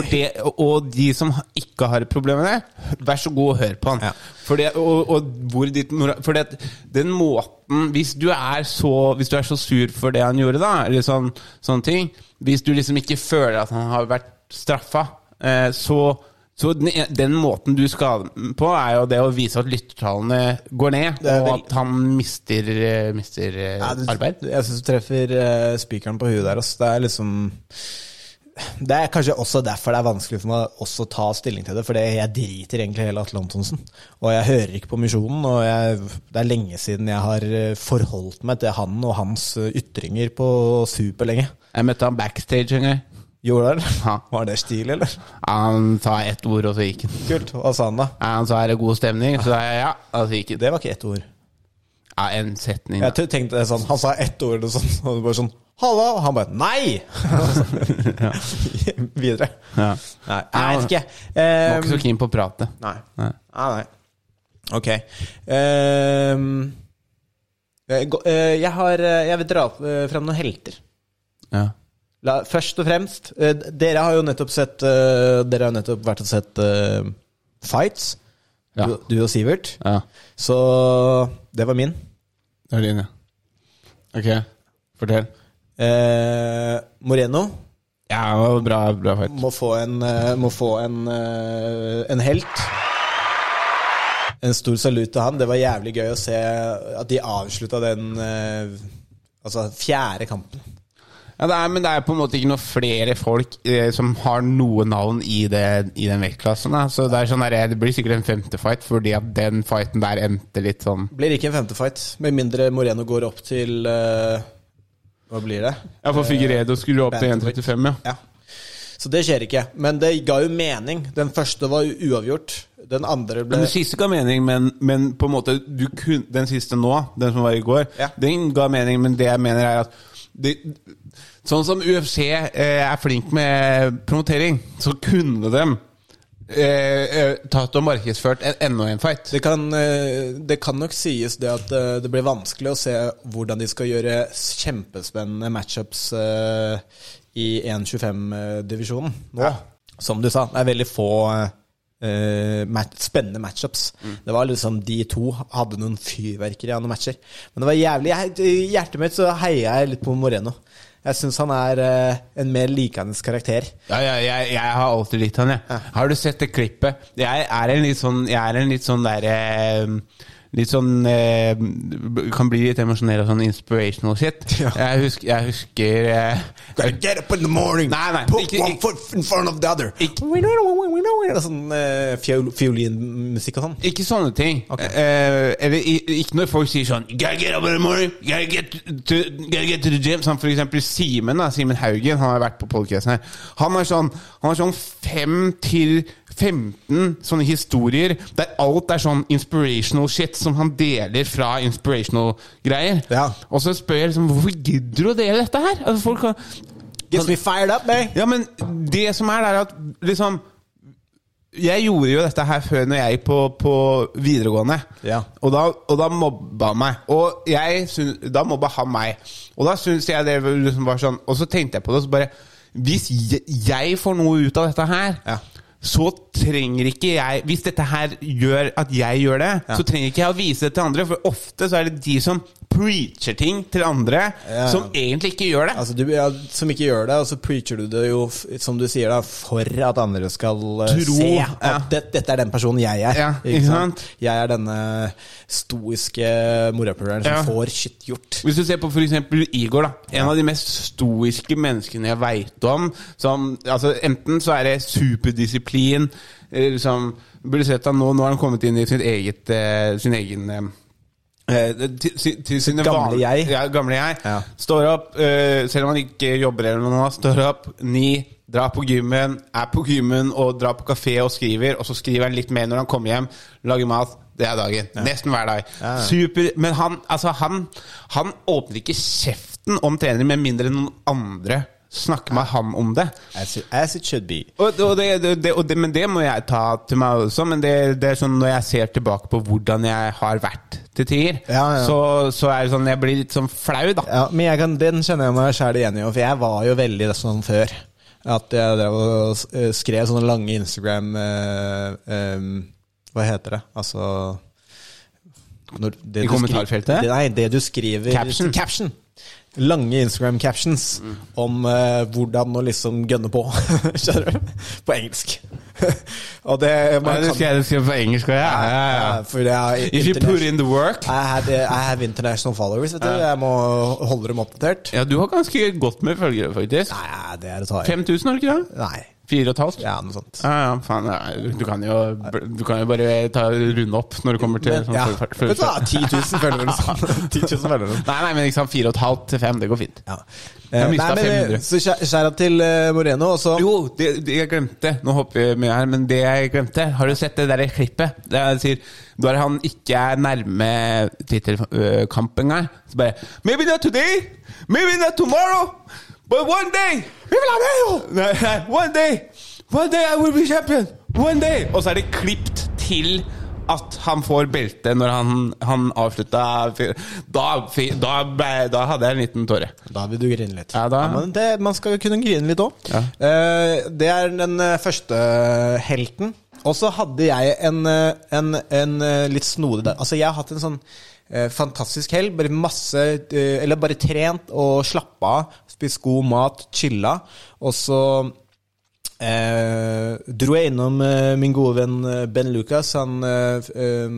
Speaker 3: Det, og de som ikke har et problem med det, vær så god og hør på han.
Speaker 2: Ja.
Speaker 3: For det, og, og hvor ditt For det, den måten Hvis du så Hvis du er så sur for det han gjorde, da, eller sånn, sånne ting Hvis du liksom ikke føler at han har vært straffa, så så den, den måten du skal på, er jo det å vise at lyttertallene går ned, og at han mister, eh, mister eh,
Speaker 2: Ja, du,
Speaker 3: arbeid.
Speaker 2: Jeg syns du treffer spikeren på huet der. ass. Det er liksom Det er kanskje også derfor det er vanskelig for meg også å ta stilling til det. For jeg driter egentlig hele Atle Antonsen. Og jeg hører ikke på Misjonen. Og jeg, det er lenge siden jeg har eh, forholdt meg til han og hans eh, ytringer på superlenge.
Speaker 3: Jeg møtte han backstage en gang.
Speaker 2: Gjorde det?
Speaker 3: Ja.
Speaker 2: Var det stil, eller?
Speaker 3: Han sa ett ord, og så gikk han.
Speaker 2: Kult. Hva sa han da?
Speaker 3: Han sa er det god stemning, så sa jeg ja. Og så gikk han.
Speaker 2: Det var ikke ett ord.
Speaker 3: Ja, en setning.
Speaker 2: Jeg tenkte det sånn, Han sa ett ord, og, sånn, og bare sånn Halla! Og han bare Nei! Videre.
Speaker 3: Ja.
Speaker 2: Nei, jeg vet ikke.
Speaker 3: Var
Speaker 2: Um,
Speaker 3: ikke så keen på å prate.
Speaker 2: Nei.
Speaker 3: Nei.
Speaker 2: Ah, nei. Ok. Um, jeg har eh, Jeg vil dra frem fram noen helter.
Speaker 3: Ja.
Speaker 2: La, først og fremst uh, Dere har jo nettopp sett uh, Dere har nettopp vært og sett uh, Fights.
Speaker 3: Ja.
Speaker 2: Du, du og Sivert.
Speaker 3: ja.
Speaker 2: Så det var min.
Speaker 3: Det var din, ja. Ok, fortell.
Speaker 2: Moreno
Speaker 3: Ja, det var bra, bra fight.
Speaker 2: må få en, må få en, en helt. En stor salut til han. Det var jævlig gøy å se at de avslutta den altså fjerde kampen.
Speaker 3: Ja, det er, men det er på en måte ikke noe flere folk eh, som har noe navn i, det, i den vektklassen. Da. Så det, er sånn der, det blir sikkert en femte fight, fordi at den fighten der endte litt sånn
Speaker 2: Blir ikke en femte fight, med mindre Moreno går opp til eh, Hva blir det?
Speaker 3: Ja, for Figueredo skulle opp til 1,35, ja.
Speaker 2: Ja. Så det skjer ikke. Men det ga jo mening. Den første var uavgjort. Den andre ble
Speaker 3: Den siste ga mening, men, men på en måte du kun, Den siste nå, den som var i går,
Speaker 2: Ja.
Speaker 3: den ga mening, men det jeg mener er at det, Sånn som UFC eh, er flink med promotering, så kunne de eh, eh, tatt og markedsført en, enda en fight.
Speaker 2: Det kan, eh, det kan nok sies det at eh, det blir vanskelig å se hvordan de skal gjøre kjempespennende matchups eh, i 1.25-divisjonen nå. Som du sa, det er veldig få mat spennende matchups. Det var liksom De to hadde noen fyrverkeri av noen matcher. Men det var jævlig I hjertet mitt så heia jeg litt på Moreno. Jeg syns han er eh, en mer likende karakter.
Speaker 3: Ja, ja jeg, jeg har alltid likt han, jeg. Har du sett det klippet? Jeg er en litt sånn Jeg er en litt sånn derre litt sånn eh, Kan bli litt emosjonell og sånn inspirational shit.
Speaker 2: Ja.
Speaker 3: Jeg husker, jeg husker eh,
Speaker 2: Gotta get up in the morning,
Speaker 3: Nei, nei,
Speaker 2: put
Speaker 3: ikke-
Speaker 2: one
Speaker 3: ikke-
Speaker 2: foot in front of the other.
Speaker 3: Ikke-
Speaker 2: We know, we know, we know. Det Sånn eh, fiol fiolinmusikk og sånn.
Speaker 3: Ikke sånne ting.
Speaker 2: Okay.
Speaker 3: Eh, eller ikke når folk sier sånn gotta get up in the morning, gotta get to, gotta get to the gym. Sånn for eksempel Simen, da, Simen Haugen, han har vært på podcasten her. Han har sånn, han har sånn fem til 15 sånne historier der alt er sånn inspirational shit som han deler fra inspirational greier.
Speaker 2: Ja.
Speaker 3: Og så spør jeg liksom hvorfor gidder du å dele dette her? Altså, folk har,
Speaker 2: Gets me fired up, man.
Speaker 3: ja, men det som er, er at liksom Jeg gjorde jo dette her før når jeg gikk på, på videregående.
Speaker 2: Ja.
Speaker 3: Og, da, og da mobba han meg. Og jeg syn- da mobba han meg. Og da syns jeg det liksom var sånn Og så tenkte jeg på det, og så bare Hvis jeg, jeg får noe ut av dette her,
Speaker 2: Ja.
Speaker 3: Så trenger ikke jeg Hvis dette her gjør at jeg gjør det,
Speaker 2: Ja.
Speaker 3: så trenger ikke jeg å vise det til andre. For ofte så er det de som preacher ting til andre,
Speaker 2: Ja.
Speaker 3: som egentlig ikke gjør det.
Speaker 2: Altså, du, ja, som ikke gjør det, og så preacher du det jo, som du sier, da, for at andre skal eh,
Speaker 3: Tro,
Speaker 2: se
Speaker 3: ja.
Speaker 2: det, dette er den personen jeg er.
Speaker 3: Ikke sant?
Speaker 2: Jeg er denne stoiske morapuleren som får shit gjort.
Speaker 3: Hvis du ser på f.eks. Igor, da. En av de mest stoiske menneskene jeg veit om. Som, altså, enten så er det superdisiplin liksom som Burde sett han nå, nå har han kommet inn i sitt eget, eh, sin egen til, til, til sine
Speaker 2: gamle jeg.
Speaker 3: Ja, gamle jeg.
Speaker 2: Ja.
Speaker 3: Står opp, uh, selv om han ikke jobber eller noe, står opp ni, drar på gymmen, er på gymmen og drar på kafé og skriver, og så skriver han litt mer når han kommer hjem, lager mat. Det er dagen. Nesten hver dag.
Speaker 2: Ja, ja.
Speaker 3: Super. Men han, altså, han, han åpner ikke kjeften om trener med mindre noen andre snakker med ham om det.
Speaker 2: As it, as it should be.
Speaker 3: Og, og, det, det, og det, men det må jeg ta til meg også. Men det, det er sånn når jeg ser tilbake på hvordan jeg har vært til tider,
Speaker 2: Ja, ja.
Speaker 3: Så, så er det sånn jeg blir litt sånn flau, da.
Speaker 2: Ja, men kan, den kjenner jeg meg sjæl igjen i, for jeg var jo veldig sånn før. At jeg drev og eh, skrev sånne lange Instagram eh, eh, Hva heter det? Altså når det
Speaker 3: I kommentarfeltet?
Speaker 2: Det, nei, det du skriver
Speaker 3: Caption.
Speaker 2: caption. Lange Instagram-captions om eh, hvordan å liksom gønne på. Skjønner du? På engelsk. og det man kan-
Speaker 3: skrev du skrev på engelsk òg, ja. ja, ja,
Speaker 2: Ja, det
Speaker 3: If you put in the work
Speaker 2: I, had, I have international followers, vet du. Jeg må holde dem oppdatert.
Speaker 3: Ja, du har ganske godt med følgere, faktisk.
Speaker 2: Nei, det er å ta
Speaker 3: 5000, har du ikke det?
Speaker 2: Nei.
Speaker 3: Fire og et halvt?
Speaker 2: Ja, noe sånt.
Speaker 3: Ja, ja, faen. Ja. Du, kan jo, du kan jo bare ta runde opp når det kommer til
Speaker 2: Men,
Speaker 3: sånn
Speaker 2: ja.
Speaker 3: føl- føl-
Speaker 2: Vet du hva, 10 000 følgere eller sånn. 10 000 følgere.
Speaker 3: Nei, nei, men liksom fire og et halvt til fem, det går fint.
Speaker 2: Ja.
Speaker 3: Jeg
Speaker 2: Eh, nei, men,
Speaker 3: 500.
Speaker 2: Så skjæ- skjæra til eh, Moreno, og så
Speaker 3: Jo, det, det jeg glemte Nå hopper vi mye her, men det jeg glemte Har du sett det der klippet? Der han sier når han ikke er nærme tittelkamp engang. Så bare Maybe not today, maybe not tomorrow, but one day Vi vil ha one day, one day I will be champion. One day. Og så er det klippet til at han får belte når han, han avslutta da, da, da hadde jeg en liten tåre.
Speaker 2: Da vil du grine litt.
Speaker 3: Ja, da-
Speaker 2: men det, man skal jo kunne grine litt òg.
Speaker 3: Ja.
Speaker 2: det er den eh, første helten. Og så hadde jeg en, eh, en, en eh, litt snodig. Altså, jeg har hatt en sånn eh, fantastisk helg. Bare masse eh, Eller bare trent og slappa av. Spist god mat, chilla. Og så Eh, dro jeg innom eh, min gode venn eh, Ben Lucas. Han eh, eh,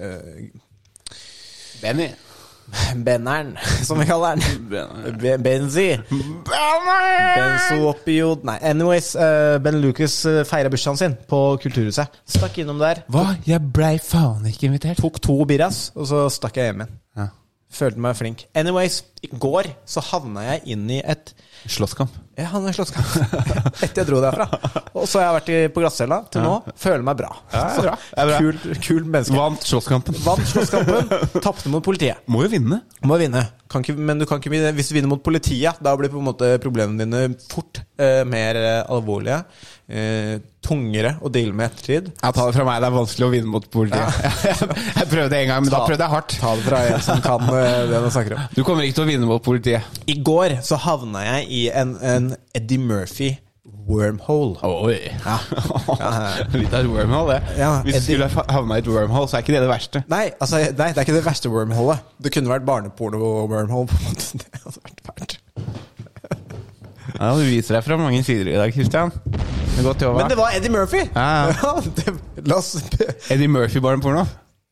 Speaker 2: eh,
Speaker 3: Benny.
Speaker 2: Benneren, som vi kaller han. Be- Benzi. Benzoopiod Nei, anyways. eh, ben Lucas feira bursdagen sin på Kulturhuset. Stakk innom der.
Speaker 3: Hva? Jeg blei faen ikke invitert.
Speaker 2: Tok to birras, og så stakk jeg hjem igjen.
Speaker 3: Ja.
Speaker 2: Følte meg flink. Anyways, i går så havna jeg inn i et
Speaker 3: Slåsskamp.
Speaker 2: Jeg han er slåsskamp etter jeg dro derfra. Og så har jeg vært i, på glattcella til nå. Føler meg bra.
Speaker 3: Ja, det er bra. Det er bra.
Speaker 2: Kul, kul menneske.
Speaker 3: Vant slåsskampen.
Speaker 2: Vant slåsskampen, tapte mot politiet.
Speaker 3: Må jo vinne.
Speaker 2: Må vinne. Kan ikke, men du kan ikke vinne hvis du vinner mot politiet. Da blir på en måte problemene dine fort eh, mer eh, alvorlige. Eh, tungere å deale med ettertid.
Speaker 3: Jeg tar det fra meg, det er vanskelig å vinne mot politiet. jeg prøvde en gang, men da prøvde jeg hardt.
Speaker 2: Ta det fra en som kan eh, det du snakker om.
Speaker 3: Du kommer ikke til å vinne mot politiet.
Speaker 2: I går så havna jeg i en, en Eddie Murphy wormhole.
Speaker 3: Oi.
Speaker 2: Ja.
Speaker 3: Litt av et wormhole, det.
Speaker 2: Ja,
Speaker 3: Hvis du skulle ha havna i et wormhole, så er ikke det det verste.
Speaker 2: Nei, altså, nei, det er ikke det verste wormholet. Det kunne vært barneporno-wormhole. på en måte. Det hadde vært fælt.
Speaker 3: Ja, Du viser deg fra mange sider i dag, jobba.
Speaker 2: Men det var Eddie Murphy!
Speaker 3: Ja, ja.
Speaker 2: det, la oss
Speaker 3: Eddie Murphy-barneporno.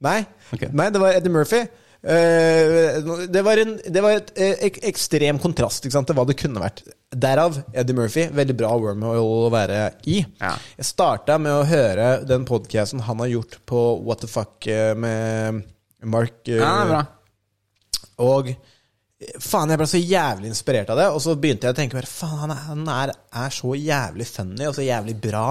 Speaker 2: Nei,
Speaker 3: Okay.
Speaker 2: nei det var Eddie Murphy. Eh, det var, en, det var et eh, ek, ekstrem kontrast sant, til hva det kunne vært. Derav Eddie Murphy. Veldig bra wormhole å være i.
Speaker 3: Ja.
Speaker 2: Jeg starta med å høre den podcasten han har gjort på What the Fuck eh, med Mark.
Speaker 3: Ja, bra.
Speaker 2: og faen, jeg ble så jævlig inspirert av det. Og så begynte jeg å tenke bare, faen, han, er, han er, er så jævlig funny og så jævlig bra.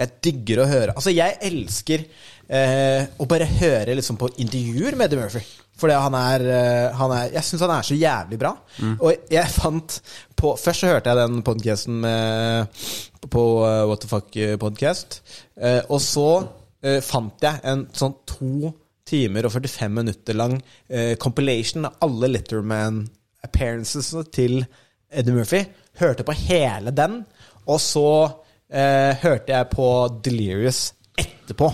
Speaker 2: Jeg digger å høre Altså, jeg elsker eh, å bare høre liksom på intervjuer med Eddie Murphy. Fordi han er, eh, han er Jeg syns han er så jævlig bra. Og jeg fant på Først så hørte jeg den podcasten på eh, What the Fuck podcast. Eh, og så fant jeg en sånn to timer og 45 minutter lang compilation av alle Litterman-appearances til Eddie Murphy. Hørte på hele den, og så hørte jeg på Delirious etterpå.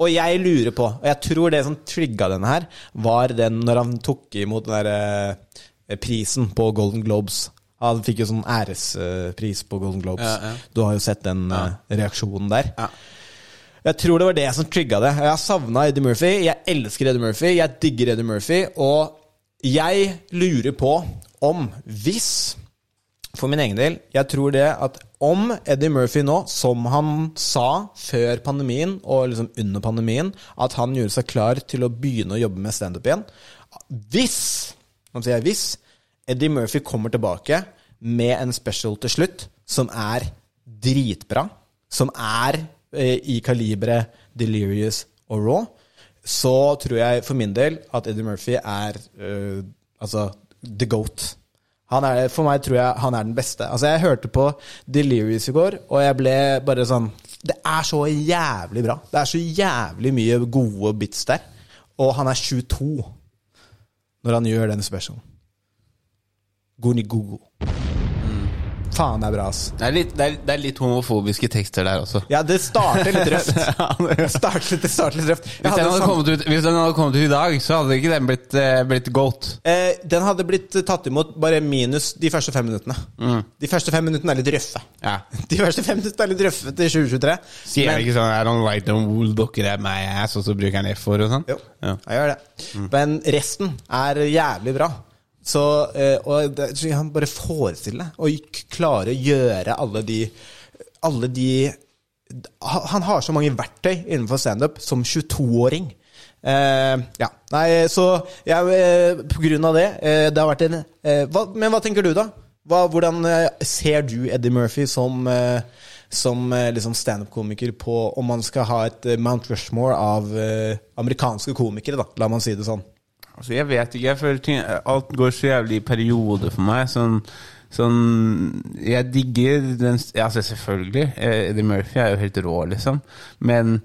Speaker 2: Og jeg lurer på, og jeg tror det som trigga denne her, var den når han tok imot den der eh, prisen på Golden Globes. Han fikk jo sånn ærespris på Golden Globes.
Speaker 3: Ja, ja.
Speaker 2: Du har jo sett den eh, reaksjonen der. Jeg tror det var det som trigga det. Jeg har savna Eddie Murphy. Jeg elsker Eddie Murphy. Jeg digger Eddie Murphy. Og jeg lurer på om hvis For min egen del, jeg tror det at om Eddie Murphy nå, som han sa før pandemien og liksom under pandemien, at han gjorde seg klar til å begynne å jobbe med standup igjen Hvis, nå sier jeg hvis, Eddie Murphy kommer tilbake med en special til slutt som er dritbra, som er eh, i kaliberet Delirious og Raw, så tror jeg for min del at Eddie Murphy er eh, altså the goat. Er, for meg tror jeg han er den beste. Altså Jeg hørte på Delirious i går, og jeg ble bare sånn Det er så jævlig bra. Det er så jævlig mye gode bits der. Og han er 22 når han gjør den specialen. Goni-gogo. Faen, det er bra, ass.
Speaker 3: Det er, litt, det, er, det er litt homofobiske tekster der også.
Speaker 2: Ja, det starter litt røft. Det starter, det starter litt røft.
Speaker 3: Hvis den,
Speaker 2: hadde
Speaker 3: kommet ut, hvis den hadde kommet ut i dag, så hadde ikke den blitt, uh, blitt goat.
Speaker 2: Eh, den hadde blitt tatt imot bare minus de første fem minuttene. De første fem minuttene er litt røffe.
Speaker 3: Ja.
Speaker 2: De første fem minuttene er litt røffe til 2023.
Speaker 3: Sier
Speaker 2: Men-
Speaker 3: han ikke sånn I don't like them wool dokker er my ass, og så bruker han F-ord og sånn?
Speaker 2: Jo,
Speaker 3: Ja.
Speaker 2: jeg gjør det. Men resten er jævlig bra. Så, eh, og det, så han bare forestille å klare å gjøre alle de Alle de Han har så mange verktøy innenfor standup som 22-åring. Eh, ja. Nei, så jeg, eh, på grunn av det eh, Det har vært en eh, hva, Men hva tenker du, da? Hva, hvordan ser du Eddie Murphy som som liksom standup-komiker på om man skal ha et Mount Rushmore av amerikanske komikere, da, la man si det sånn.
Speaker 3: Altså, jeg vet ikke. Jeg føler alt går så jævlig i perioder for meg. Sånn, sånn Jeg digger den Altså, selvfølgelig. eh, Eddie Murphy er jo helt rå, liksom. Men,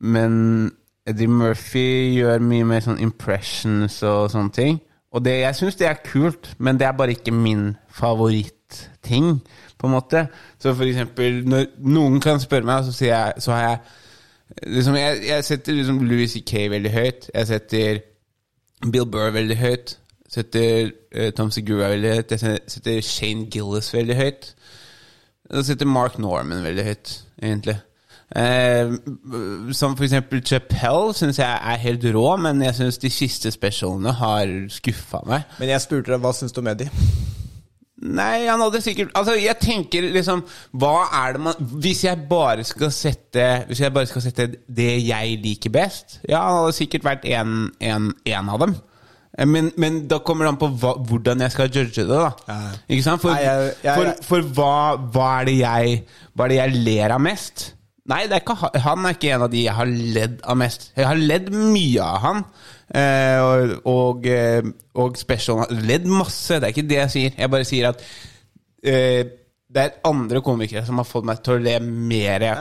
Speaker 3: men Eddie Murphy gjør mye mer sånn impressions og sånne ting. Og det, jeg syns det er kult, men det er bare ikke min favorittting, på en måte. Så for eksempel, når noen kan spørre meg, så, jeg, så har jeg liksom, jeg, jeg setter liksom Louis C.K. veldig høyt. Jeg setter Bill Burr veldig høyt. Setter uh, Tom Segura veldig høyt. Jeg setter Shane Gillis veldig høyt. Og setter Mark Norman veldig høyt, egentlig. Uh, som for eksempel Chappelle syns jeg er helt rå, men jeg syns de siste specialene har skuffa meg.
Speaker 2: Men jeg spurte deg hva syns du om Eddie?
Speaker 3: Nei, han hadde sikkert Altså, jeg tenker liksom Hva er det man Hvis jeg bare skal sette Hvis jeg bare skal sette det jeg liker best Ja, han hadde sikkert vært en, en, en av dem. Eh, Men, men da kommer det an på hva, hvordan jeg skal judge det, da.
Speaker 2: Ja.
Speaker 3: Ikke sant? For,
Speaker 2: Nei, jeg- jeg-
Speaker 3: for, for hva, hva, er det jeg, hva er det jeg ler av mest? Nei, det er ikke, han er ikke en av de jeg har ledd av mest. Jeg har ledd mye av han. Eh, og, og, eh, og special Ledd masse, det er ikke det jeg sier. Jeg bare sier at eh, det er andre komikere som har fått meg til å le mer ja.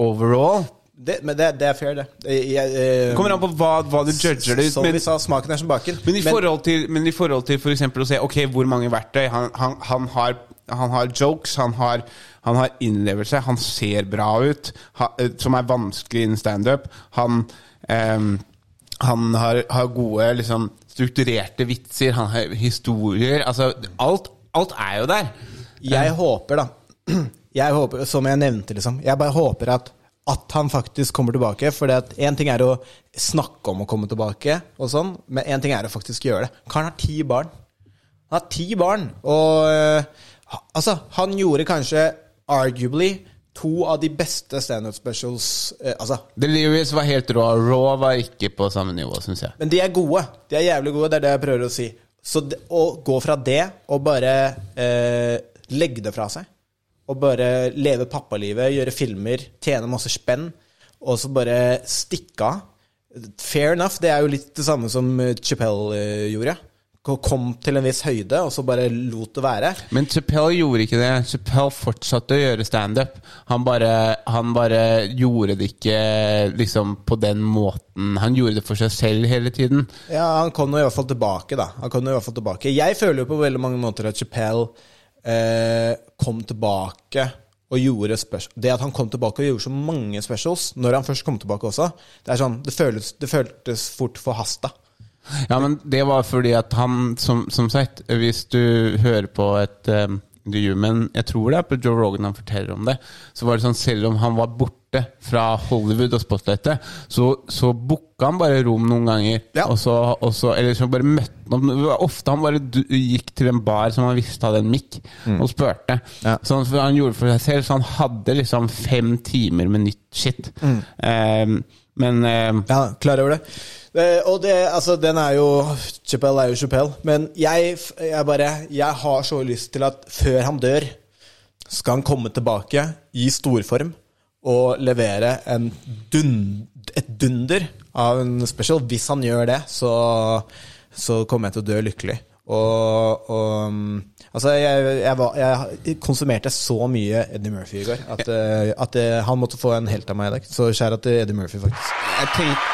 Speaker 3: overall.
Speaker 2: Det, men det, det er fair, det. Jeg, jeg,
Speaker 3: Det kommer an på hva, hva du judger det ut.
Speaker 2: Som
Speaker 3: Men,
Speaker 2: vi sa, smaken er som baken.
Speaker 3: men, i forhold til, men i forhold til for å se Ok, hvor mange verktøy Han, han, han, har, han har jokes, han har, han har innlevelse, han ser bra ut, ha, eh, som er vanskelig innen standup. Han, eh, han har, har gode, liksom, strukturerte vitser, han har historier Altså, alt, alt er jo der.
Speaker 2: Jeg håper, da Jeg håper, Som jeg nevnte, liksom Jeg bare håper at at han faktisk kommer tilbake. For én ting er å snakke om å komme tilbake, og sånn, men én ting er å faktisk gjøre det. Karen har ti barn. Han har ti barn, og eh, altså, han gjorde kanskje arguably to av de beste standup specials eh, Altså,
Speaker 3: Delirious var helt rå. Raw var ikke på samme nivå, syns jeg.
Speaker 2: men de er gode. De er jævlig gode, det er det jeg prøver å si. Så det, å gå fra det og bare eh, legge det fra seg, og bare leve pappalivet, gjøre filmer, tjene masse spenn, og så bare stikke av Fair enough, det er jo litt det samme som Chapell Chappelle eh, gjorde. Ko- Kom til en viss høyde, og så bare lot det være.
Speaker 3: Men Chappelle gjorde ikke det. Chappelle fortsatte å gjøre standup. Han, bare, han bare gjorde det ikke liksom på den måten. Han gjorde det for seg selv hele tiden.
Speaker 2: Ja, han kom nå i hvert fall tilbake, da. Han kom i hvert fall tilbake. Jeg føler jo på veldig mange måter at Chappelle eh, kom tilbake og gjorde specials. Det at han kom tilbake og gjorde så mange specials, når han først kom tilbake også, det er sånn, det føltes, det føltes fort forhasta.
Speaker 3: Ja, men det var fordi at han, som, som sagt, hvis du hører på et um, Men jeg tror det er på Joe Rogan han forteller om det. Så var det sånn, selv om han var borte fra Hollywood og Spotlightet, så, så booka han bare rom noen ganger.
Speaker 2: Ja.
Speaker 3: Og så, og så, eller så bare møtte han Ofte han bare gikk til en bar som han visste hadde en mikk, og spurte.
Speaker 2: Ja.
Speaker 3: Så han, han gjorde for seg selv, så han hadde liksom fem timer med nytt shit. Um, men um,
Speaker 2: Ja, klar over det. Eh, og det, altså, den er jo Chappelle er jo Chappelle. Men jeg, jeg bare Jeg har så lyst til at før han dør, skal han komme tilbake i storform og levere en dund, et dunder av en special. Hvis han gjør det, så, så kommer jeg til å dø lykkelig. Og, og um, Altså, jeg, jeg, var, jeg konsumerte så mye Eddie Murphy i går at, eh, at eh, han måtte få en helt av meg i dag. Så skjæra til Eddie Murphy, faktisk.
Speaker 3: jeg tenk,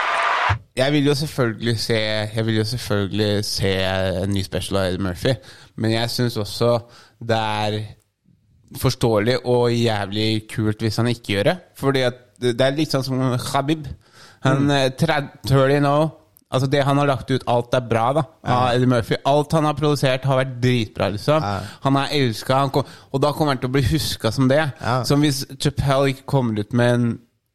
Speaker 3: Jeg vil jo selvfølgelig se Jeg vil jo selvfølgelig se en ny special av Eddie Murphy, men jeg syns også det er forståelig og jævlig kult hvis han ikke gjør det. Fordi at det er litt sånn som Khabib. Han mm. 30 30 nå Altså Det han har lagt ut, alt er bra da av Eddie Murphy. Alt han har produsert, har vært dritbra. liksom Han er elska, og da kommer han til å bli huska som det.
Speaker 2: Ja.
Speaker 3: Som hvis Chappelle ikke kommer ut med en,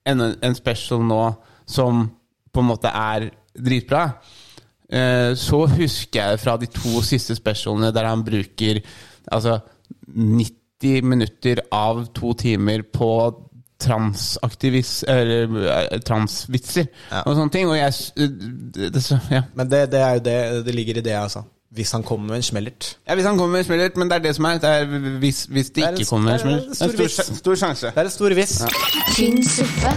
Speaker 3: en, en special nå som på en måte er dritbra, eh, så husker jeg fra de to siste specialene der han bruker altså 90 minutter av to timer på transaktivis... Eller eh, transvitser og sånne ting. Og jeg det, det, så- ja.
Speaker 2: Men det, det er jo det det ligger i det, altså. Hvis han kommer med en smellert.
Speaker 3: ja, Hvis han kommer med en smellert, men det er det som er. Det er hvis, hvis det
Speaker 2: Det er en-
Speaker 3: ikke kommer med en
Speaker 2: det er en
Speaker 3: smellert. Det
Speaker 2: stor
Speaker 3: er en
Speaker 2: vits.
Speaker 3: stor, stor sjanse.
Speaker 2: Det er en stor viss.
Speaker 1: tynn suppe,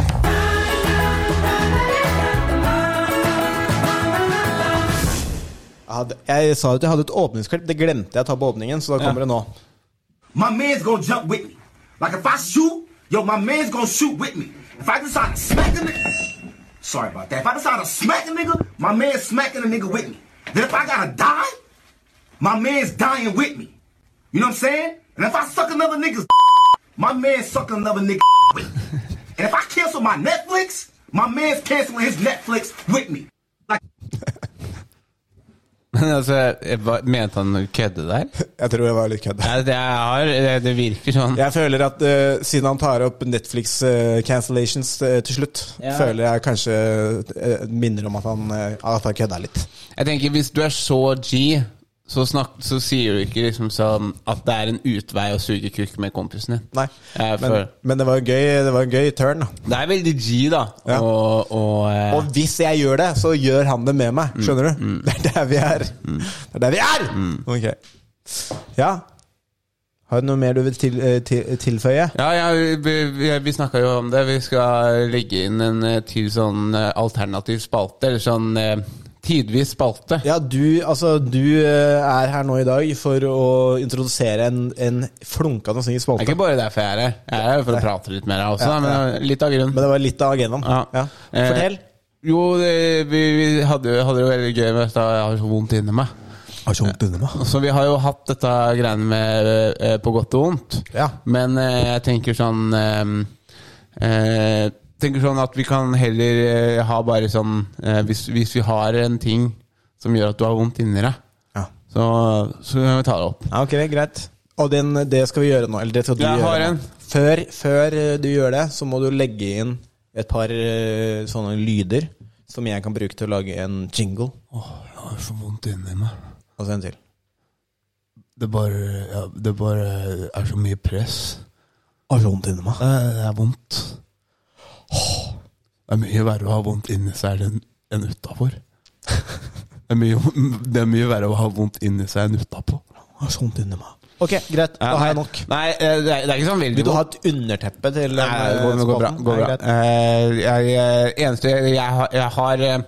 Speaker 2: jeg sa at jeg hadde et åpningsklipp. Det glemte jeg å ta på åpningen, så da kommer det nå.
Speaker 8: my man's gonna jump with me. Like if I shoot, yo, my man's gonna shoot with me. If I decide to smack a nigga, sorry about that. If I decide to smack a nigga, my man's smacking a nigga with me. Then if I gotta die, my man's dying with me. You know what I'm saying? And if I suck another nigga's my man's sucking another nigga with me. And if I cancel my Netflix, my man's canceling his Netflix with me.
Speaker 3: Men altså, mente han å kødde der?
Speaker 2: Jeg tror jeg var litt kødd.
Speaker 3: Ja, det, det, det virker sånn.
Speaker 2: Jeg føler at uh, siden han tar opp Netflix uh, cancellations uh, til slutt, føler jeg kanskje minner om at han, uh, at han kødda litt.
Speaker 3: Jeg tenker Hvis du er så G, så, snak, så sier du ikke liksom sånn at det er en utvei å suge kukk med kompisen din.
Speaker 2: Nei,
Speaker 3: eh,
Speaker 2: men, men det var en gøy, det var en gøy turn.
Speaker 3: Det er veldig G, da.
Speaker 2: Ja.
Speaker 3: Og, og, eh,
Speaker 2: Og hvis jeg gjør det, så gjør han det med meg. Skjønner du? Det er der vi er. Det er der vi er! Ok. Ja. Har du noe mer du vil til, eh, til, tilføye?
Speaker 3: ja, ja, vi, vi, vi snakka jo om det. Vi skal legge inn en eh, til sånn eh, alternativ spalte. Eller sånn tidvis spalte.
Speaker 2: Ja, du, altså, du eh, er her nå i dag for å introdusere en, en flunkende ny
Speaker 3: Det er
Speaker 2: spalte.
Speaker 3: ikke bare derfor jeg er her. Jeg er her for å prate litt mer også, da, men det er litt av grunnen.
Speaker 2: Men det var litt av agendaen.
Speaker 3: Ja.
Speaker 2: Ja.
Speaker 3: Eh,
Speaker 2: Fortell.
Speaker 3: Jo, det, vi, vi hadde, hadde det veldig gøy med dette. jeg har så vondt inni
Speaker 2: så meg.
Speaker 3: Så vi har jo hatt dette greiene med eh, på godt og vondt.
Speaker 2: Ja.
Speaker 3: Men eh, jeg tenker sånn eh, eh, tenker sånn at vi kan heller eh, ha bare sånn eh, hvis, hvis vi har en ting som gjør at du har vondt inni deg,
Speaker 2: Ja.
Speaker 3: så, så kan vi ta det opp.
Speaker 2: Ja, ok, greit. Og den, det skal vi gjøre nå. Eller det skal du
Speaker 3: Jeg
Speaker 2: gjøre
Speaker 3: har en.
Speaker 2: Før, før eh, du gjør det, så må du legge inn et par eh, sånne lyder som jeg kan bruke til å lage en jingle.
Speaker 3: Åh, Jeg har så vondt inni meg.
Speaker 2: Og så en til.
Speaker 3: Det bare, ja, det bare er så mye press.
Speaker 2: Har så vondt inni meg.
Speaker 3: Det, det er vondt. Det er mye verre å ha vondt inni seg enn enn utafor. Det, er mye- det er mye verre å ha vondt inni seg enn utapå.
Speaker 2: Har så vondt inni meg. Ok, greit. Da har jeg nok.
Speaker 3: Nei, eh, det er, det er ikke sånn veldig
Speaker 2: Vil du ha et underteppe til
Speaker 3: Nei, det går,
Speaker 2: eh,
Speaker 3: det går bra. Går
Speaker 2: Nei,
Speaker 3: bra. Eh, jeg, eh, eneste jeg har, jeg har eh,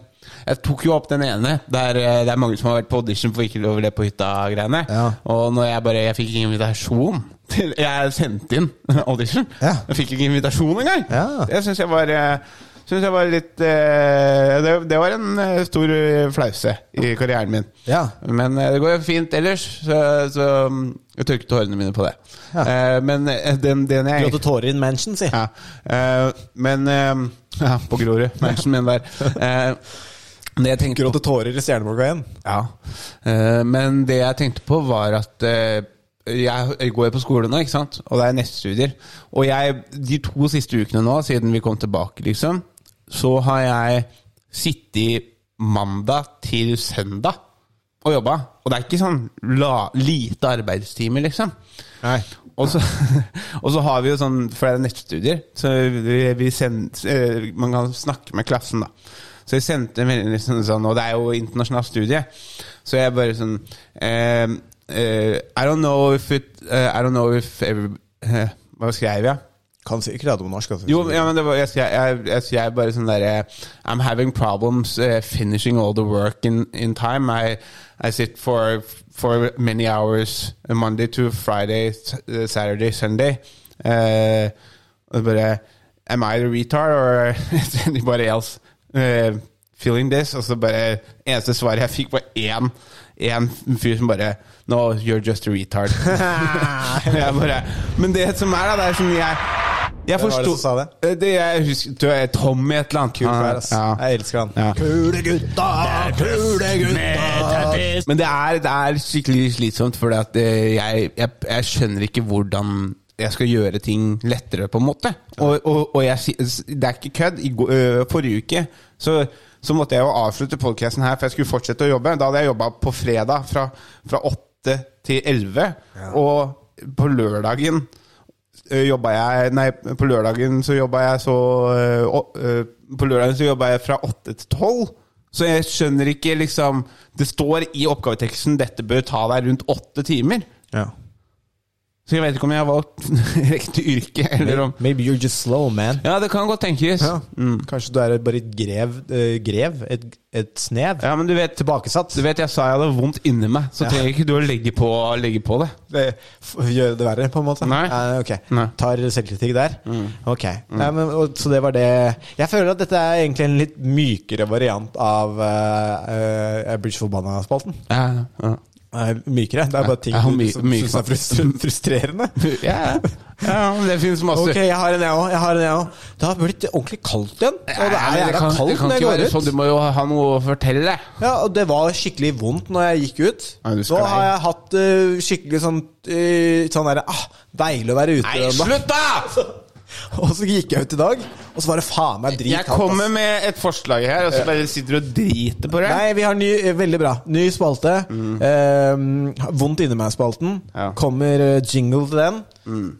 Speaker 3: Jeg tok jo opp den ene der eh, det er mange som har vært på audition for Ikke lov å le på hytta-greiene.
Speaker 2: Ja.
Speaker 3: Og når jeg bare Jeg fikk ingen invitasjon til Jeg sendte inn audition.
Speaker 2: Ja.
Speaker 3: Jeg fikk ikke invitasjon engang.
Speaker 2: Ja.
Speaker 3: Det syns jeg var eh, Synes jeg var litt eh, det, det var en eh, stor flause i karrieren min.
Speaker 2: Ja.
Speaker 3: Men det går jo fint ellers, så, så mm, jeg tørket tårene mine på det.
Speaker 2: Ja.
Speaker 3: Eh, men den, den jeg
Speaker 2: Gråte tårer in mansion, si.
Speaker 3: ja. eh, men Ja, på Grorud. Mansion min der. Eh, det jeg
Speaker 2: Gråte tårer i Stjerneborga igjen.
Speaker 3: ja. Eh, men det jeg tenkte på, var at jeg, går på skole nå, ikke sant? og det er nettstudier. Og jeg, de to siste ukene nå, siden vi kom tilbake, liksom, så har jeg sittet mandag til søndag og jobba. Og det er ikke sånn la, lite arbeidstimer, liksom.
Speaker 2: Nei.
Speaker 3: Og så, og så har vi jo sånn, for det er nettstudier, så vi, vi send, eh, man kan snakke med klassen, da. Så jeg sendte en melding liksom sånn, og det er jo internasjonalt studie, så jeg bare sånn eh, I don't know if it eh, I don't know if every, eh, Hva skrev jeg?
Speaker 2: Kan si ikke det på norsk. Altså.
Speaker 3: Jo, ja, men var, jeg, jeg, jeg skrev bare sånn derre I'm having problems eh, finishing all the work in, in time. I, I sit for, for many hours uh, Monday to Friday, uh, Saturday, Sunday. Uh, bare Am I the retard, or is anybody else eh, feeling this? Og så bare Eneste svaret jeg fikk, var én, En fyr som bare No, you're just a retard. jeg bare, men det som er, da, det er som jeg jeg
Speaker 2: Hvem var det som sa det?
Speaker 3: Eh, Det jeg husker du er Tommy et eller annet.
Speaker 2: Kul kar, ass.
Speaker 3: Ja.
Speaker 2: Jeg elsker han.
Speaker 3: Ja.
Speaker 2: Kule gutta, kule gutta.
Speaker 3: Men det er, det er skikkelig slitsomt, for jeg, jeg, jeg skjønner ikke hvordan jeg skal gjøre ting lettere, på en måte. Og, og, og jeg, det er ikke kødd. I, forrige uke så, så måtte jeg jo avslutte podcasten her, for jeg skulle fortsette å jobbe. Da hadde jeg jobba på fredag fra, fra 8 til 11, og på lørdagen jobba jeg Nei, på lørdagen så jobba jeg så På lørdagen så jobba jeg fra 8 til 12. Så jeg skjønner ikke liksom Det står i oppgaveteksten 'dette bør ta deg rundt åtte timer'.
Speaker 2: Ja.
Speaker 3: Så jeg vet ikke om jeg har valgt riktig yrke, eller om
Speaker 2: Maybe you're just slow, man.
Speaker 3: Ja, det kan godt tenkes.
Speaker 2: Ja. Kanskje du er bare et grev, eh, grev et, et snev?
Speaker 3: Ja, men du vet,
Speaker 2: Tilbakesatt?
Speaker 3: du vet jeg sa jeg hadde vondt inni meg, så trenger ikke du å legge på, legge på det.
Speaker 2: Det, f- gjøre det verre, på en måte?
Speaker 3: Nei.
Speaker 2: Eh, ok.
Speaker 3: Nei.
Speaker 2: Tar selvkritikk der? Ok. Nei, men, og, så det var det Jeg føler at dette er egentlig en litt mykere variant av uh, uh, Bridge Forbanna-spalten.
Speaker 3: Ja, ja.
Speaker 2: Eh, mykere. Det er bare ting du syns er frustrerende.
Speaker 3: ja. ja det finnes masse
Speaker 2: Ok, jeg har en, jeg òg. Jeg har en, jeg òg. Det har blitt ordentlig kaldt igjen. Og det er
Speaker 3: men
Speaker 2: det
Speaker 3: kan, det
Speaker 2: kaldt
Speaker 3: kan
Speaker 2: når jeg
Speaker 3: ikke
Speaker 2: går
Speaker 3: være
Speaker 2: ut.
Speaker 3: sånn, du må jo ha noe å fortelle.
Speaker 2: Ja, og det var skikkelig vondt når jeg gikk ut.
Speaker 3: Du
Speaker 2: Nå har jeg hatt eh, skikkelig sånn uh, Sånn derre ah, Deilig å være ute.
Speaker 3: Nei, slutt, da!
Speaker 2: Og så gikk jeg ut i dag, og så var det faen meg drit
Speaker 3: Jeg kommer med et forslag her, og så bare sitter du og driter på det.
Speaker 2: Nei, vi har ny eh, Veldig bra. Ny spalte. Eh, vondt inni meg-spalten.
Speaker 3: Ja.
Speaker 2: Kommer eh, jingle til den.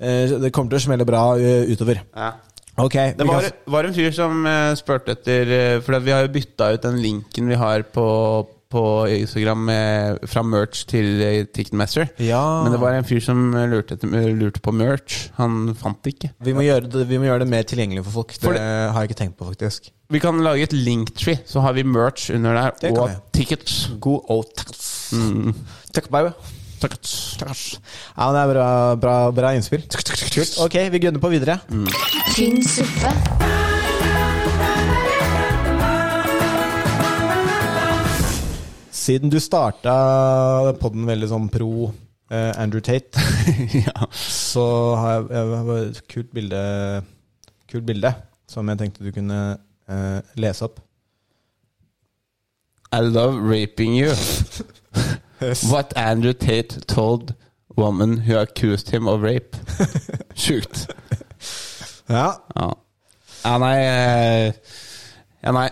Speaker 2: Eh, det kommer til å smelle bra eh, utover.
Speaker 3: Ja.
Speaker 2: Okay,
Speaker 3: Det var,
Speaker 2: kan-
Speaker 3: var en fyr som uh, spurte etter uh, For vi har jo bytta ut den linken vi har på, på Instagram med, fra merch til uh, Ticketmaster.
Speaker 2: Ja.
Speaker 3: Men det var en fyr som lurte, etter, uh, lurte på merch. Han fant det ikke.
Speaker 2: vi, må gjøre det, vi må gjøre det mer tilgjengelig for folk.
Speaker 3: For
Speaker 2: det, har jeg ikke tenkt på, faktisk.
Speaker 3: Vi kan lage et linktree, så har vi merch under der,
Speaker 2: Det
Speaker 3: og tickets.
Speaker 2: God og takk. Takk, baby. Takkes. Ja, men det er bra, bra, bra innspill. Kult. Ok, vi gunner på videre.
Speaker 1: tynn suppe,
Speaker 2: Siden du starta podden veldig sånn pro eh, Andrew Tate,
Speaker 3: ja.
Speaker 2: så har jeg, jeg har et kult bilde, kult bilde som jeg tenkte du kunne eh, lese opp.
Speaker 3: I love raping you. What Andrew Tate told woman who accused him of rape. Sjukt.
Speaker 2: Ja,
Speaker 3: Ja. Ja, nei eh, Ja, nei.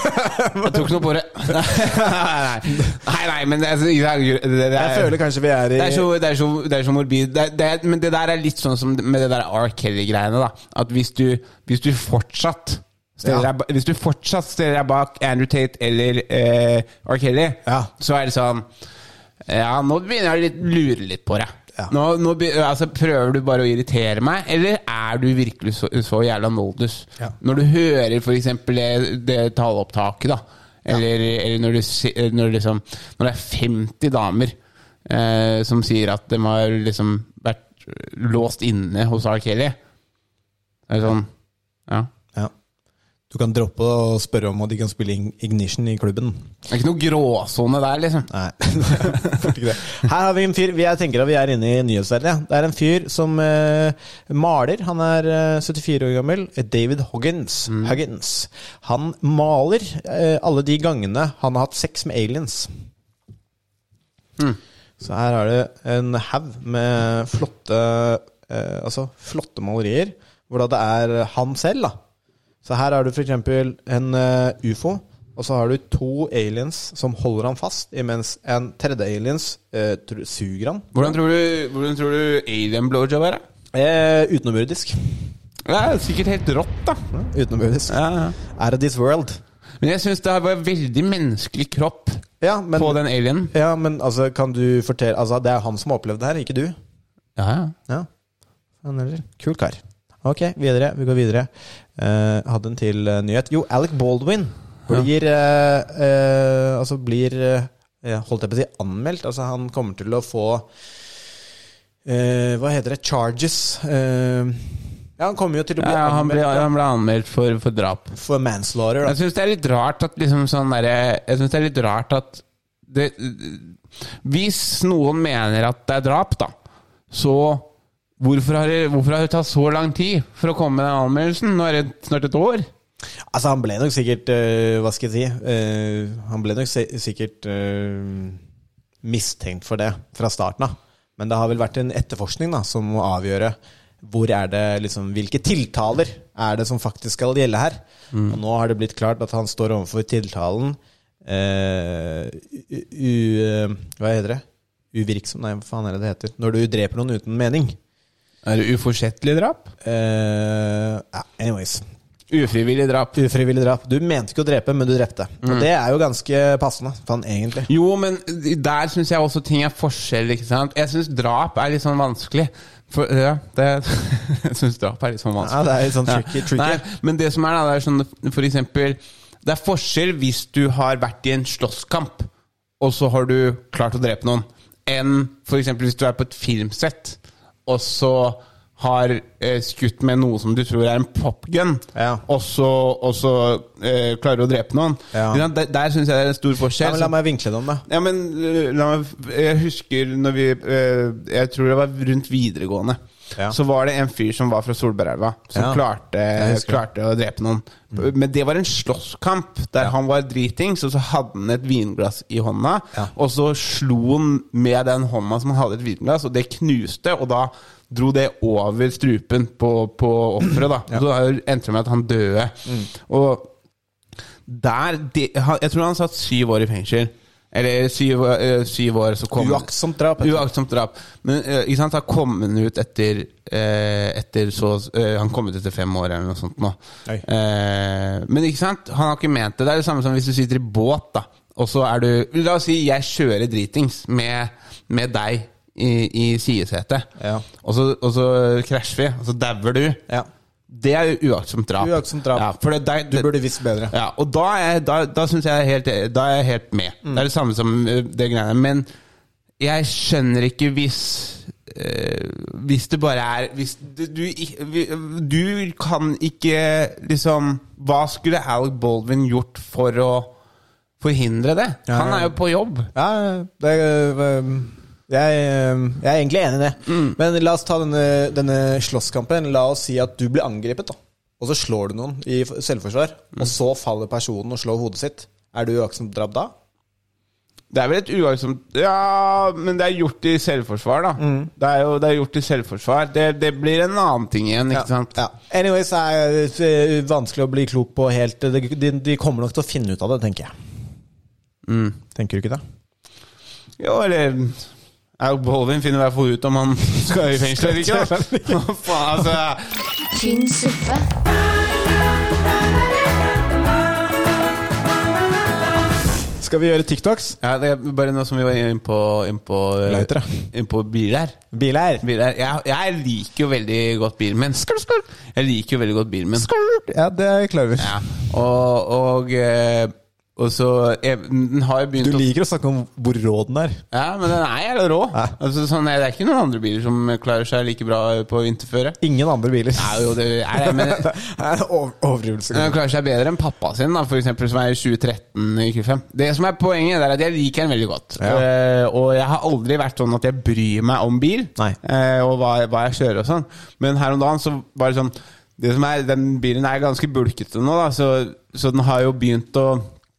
Speaker 3: Jeg tok noe på det. Nei, nei, nei, nei men det, det, er- det, det,
Speaker 2: Jeg føler kanskje vi er i
Speaker 3: det er så, det er så, det er så morbid. Er- er- men det der er litt sånn som med det der R. Kelly-greiene. da At hvis du, hvis du fortsatt stiller
Speaker 2: Ja.
Speaker 3: deg, Hvis du fortsatt stiller deg bak Andrew Tate eller eh, R. Kelly,
Speaker 2: Ja.
Speaker 3: så er det sånn Ja, nå begynner jeg å lure litt på det.
Speaker 2: Ja.
Speaker 3: Nå, nå, altså, prøver du bare å irritere meg, eller er du virkelig så, så jævla noldus?
Speaker 2: Ja.
Speaker 3: Når du hører f.eks. Det, det taleopptaket, da. Eller, eller når, du, når, liksom, når det er 50 damer eh, som sier at de har liksom vært låst inne hos R. Kelly. Det er sånn Ja.
Speaker 2: Du kan droppe å spørre om de kan spille Ignition i klubben.
Speaker 3: Det er ikke noe gråsone der, liksom.
Speaker 2: Nei. Fort ikke det. Her har vi en fyr Jeg tenker at vi er inne i nyhetsverden. Ja. Det er en fyr som uh, maler. Han er uh, 74 år gammel. David Hoggins. Huggins. Han maler uh, alle de gangene han har hatt sex med aliens. Så her er det en haug med flotte eh, Altså flotte malerier, hvor da det er han selv, da. Så her har du f.eks. en eh, ufo, og så har du to aliens som holder han fast, imens en tredje aliens eh, tror- suger han.
Speaker 3: Hvordan tror du, hvordan tror du alien blowjob er? da?
Speaker 2: Eh, utenomjordisk.
Speaker 3: Det er sikkert helt rått, da.
Speaker 2: Utenomjordisk.
Speaker 3: Ja, ja.
Speaker 2: Out of this world.
Speaker 3: Men jeg syns det var en veldig menneskelig kropp
Speaker 2: Ja, men,
Speaker 3: på den alienen.
Speaker 2: ja, men altså, kan du fortelle Altså, det er han som har opplevd det her, ikke du.
Speaker 3: Ja, ja.
Speaker 2: Ja. Han er Kul kar. Ok, videre. Vi går videre. Eh, hadde en til eh, nyhet. Jo, Alec Baldwin blir eh, eh, Altså blir Holdt jeg på å si anmeldt. Altså, han kommer til å få eh, Hva heter det? Charges. Eh, ja, han kommer jo til å bli
Speaker 3: ja han, ble,
Speaker 2: anmeldt
Speaker 3: han ble anmeldt for, for drap.
Speaker 2: for manslaughter. Da.
Speaker 3: Jeg syns det er litt rart at liksom sånn derre Jeg synes det er litt rart at det, Hvis noen mener at det er drap, da, så hvorfor har, det, hvorfor har det tatt så lang tid for å komme med den anmeldelsen? Nå er det snart et år.
Speaker 2: Altså, han ble nok sikkert eh, Hva skal jeg si? eh, han ble nok sikkert eh, mistenkt for det fra starten av. Men det har vel vært en etterforskning da, som må avgjøre hvor er det liksom, hvilke tiltaler er det som faktisk skal gjelde her. Og nå har det blitt klart at han står overfor tiltalen u, Hva heter det? Uvirksom Nei, hva faen er det det heter? Når du dreper noen uten mening.
Speaker 3: Er det uforsettlig drap?
Speaker 2: Uh, ja, anyways.
Speaker 3: Ufrivillig drap.
Speaker 2: Ufrivillig drap. Du mente ikke å drepe, men du drepte. Og det er jo ganske passende, fan, egentlig.
Speaker 3: Jo, men der syns jeg også ting er forskjell. ikke sant? Jeg syns drap er litt sånn vanskelig. For, ja, det, jeg syns drap er litt sånn vanskelig.
Speaker 2: Ja, det er litt sånn tricky, tricky.
Speaker 3: Nei, men det som er, da, det er sånn for eksempel Det er forskjell hvis du har vært i en slåsskamp, og så har du klart å drepe noen, enn for eksempel hvis du er på et filmsett, og så har eh, skutt med noe som du tror er en popgun,
Speaker 2: Ja.
Speaker 3: og så, og så eh, klarer å drepe noen.
Speaker 2: Ja.
Speaker 3: Der, der syns jeg det er en stor
Speaker 2: Ja,
Speaker 3: forskjell.
Speaker 2: men la meg vinkle det om, da.
Speaker 3: Ja, men øh, la meg Jeg husker når vi eh, Jeg tror det var rundt videregående.
Speaker 2: Ja.
Speaker 3: Så var det en fyr som var fra Solbergelva, som
Speaker 2: Ja.
Speaker 3: klarte, klarte å drepe noen. Men det var en slåsskamp der han var dritings, og så hadde han et vinglass i hånda.
Speaker 2: Ja.
Speaker 3: Og så slo han med den hånda som han hadde et vinglass, og det knuste. Og da dro det over strupen på, på offeret. da. Så da endte det med at han døde.
Speaker 2: Mm.
Speaker 3: Og der de, Jeg tror han satt syv år i fengsel. Eller syv, eh, syv år, så kom
Speaker 2: Uaktsomt drap.
Speaker 3: Uaktsomt drap. Men eh, ikke sant, han kom ut etter, eh, etter så eh, Han kom ut etter fem år eller noe sånt nå. Eh, men ikke sant, han har ikke ment det. Det er det samme som hvis du sitter i båt, da. Og så er du La oss si jeg kjører dritings med, med deg i, i sidesetet.
Speaker 2: Ja.
Speaker 3: Og, så, og så krasjer vi, og så dauer du.
Speaker 2: Ja.
Speaker 3: Det er uaktsomt drap.
Speaker 2: Uaktsomt drap.
Speaker 3: Ja, for det, det,
Speaker 2: Du burde visst bedre.
Speaker 3: ja, og da er, da, da synes jeg helt, Da er jeg helt med.
Speaker 2: Mm.
Speaker 3: Det er det samme som uh, det greiene. Men jeg skjønner ikke hvis eh, Hvis det bare er Hvis du, du, du kan ikke liksom Hva skulle Alec Baldwin gjort for å forhindre det? Han er jo på jobb.
Speaker 2: Ja, det, øh, jeg, øh, jeg er egentlig enig i det.
Speaker 3: Mm.
Speaker 2: Men la oss ta denne, denne slåsskampen. La oss si at du blir angrepet, da. Og så slår du noen i selvforsvar.
Speaker 3: Mm.
Speaker 2: Og så faller personen og slår hodet sitt. Er du uaktsomt drap da?
Speaker 3: Det er vel et uaktsomt Ja, men det er gjort i selvforsvar, da.
Speaker 2: Mm.
Speaker 3: Det er jo det er gjort i selvforsvar. Det, det blir en annen ting igjen, ikke sant?
Speaker 2: Ja. Anyways, det er det vanskelig å bli klok på helt de, de kommer nok til å finne ut av det, tenker jeg.
Speaker 3: Mm.
Speaker 2: Tenker du ikke det?
Speaker 3: Jo, eller Al Bolvin finner i hvert fall ut om han skal i fengsel eller ikke. da. Hva faen, altså.
Speaker 1: Tynn suppe.
Speaker 2: Skal vi gjøre TikToks?
Speaker 3: Ja, det er bare noe som vi var inne på, inn på,
Speaker 2: Lightere.
Speaker 3: inn på biler.
Speaker 2: Biler.
Speaker 3: biler. Jeg, jeg liker jo veldig godt bilen min. Skål, skål. Jeg liker jo veldig godt bilen min.
Speaker 2: Ja, det er jeg klar over.
Speaker 3: Ja. Og, og, eh, og så jeg, Den har begynt
Speaker 2: Du liker å snakke om hvor rå den er.
Speaker 3: Ja, men den er jævla rå. Altså, sånn, det er ikke noen andre biler som klarer seg like bra på vinterføre.
Speaker 2: Ingen andre biler.
Speaker 3: Nei, jo, det er det, men
Speaker 2: det er over- overdrivelse.
Speaker 3: den klarer seg bedre enn pappa sin, da, for eksempel, som er i 2013 i Q5. Det som er poenget, er at jeg liker den veldig godt.
Speaker 2: Ja.
Speaker 3: Uh, og jeg har aldri vært sånn at jeg bryr meg om bil, eh, og hva, hva jeg kjører og sånn. Men her om dagen så var det sånn det som er, Den bilen er ganske bulkete nå, da, så, så den har jo begynt å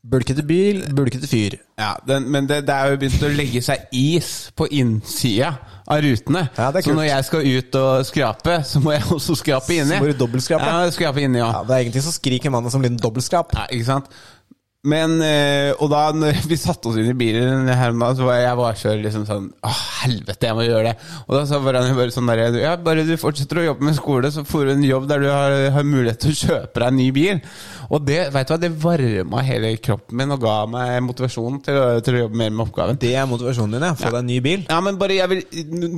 Speaker 2: Bulkete bil, bulkete fyr.
Speaker 3: Ja, den, men det, det er jo begynt å legge seg is på innsida av rutene.
Speaker 2: Ja,
Speaker 3: så når jeg skal ut og skrape, så må jeg også skrape inni.
Speaker 2: Så må du dobbeltskrape.
Speaker 3: Ja, skrape inni, ja.
Speaker 2: Ja, det er ingenting som skriker mannen som liten en dobbeltskrap.
Speaker 3: ja ikke sant? Men, eh, og da når vi satte oss inn i bilen her dagen, så var jeg bare så liksom sånn Åh, helvete, jeg må gjøre det. Og da sa var han bare sånn der Ja, bare du fortsetter å jobbe med skole, så får du en jobb der du har, har mulighet til å kjøpe deg en ny bil. Og det vet du hva, det varma hele kroppen min og ga meg motivasjon til, å- til å jobbe mer med oppgaven.
Speaker 2: Det er motivasjonen din, ja. Få deg en ny bil.
Speaker 3: Ja, men bare jeg vil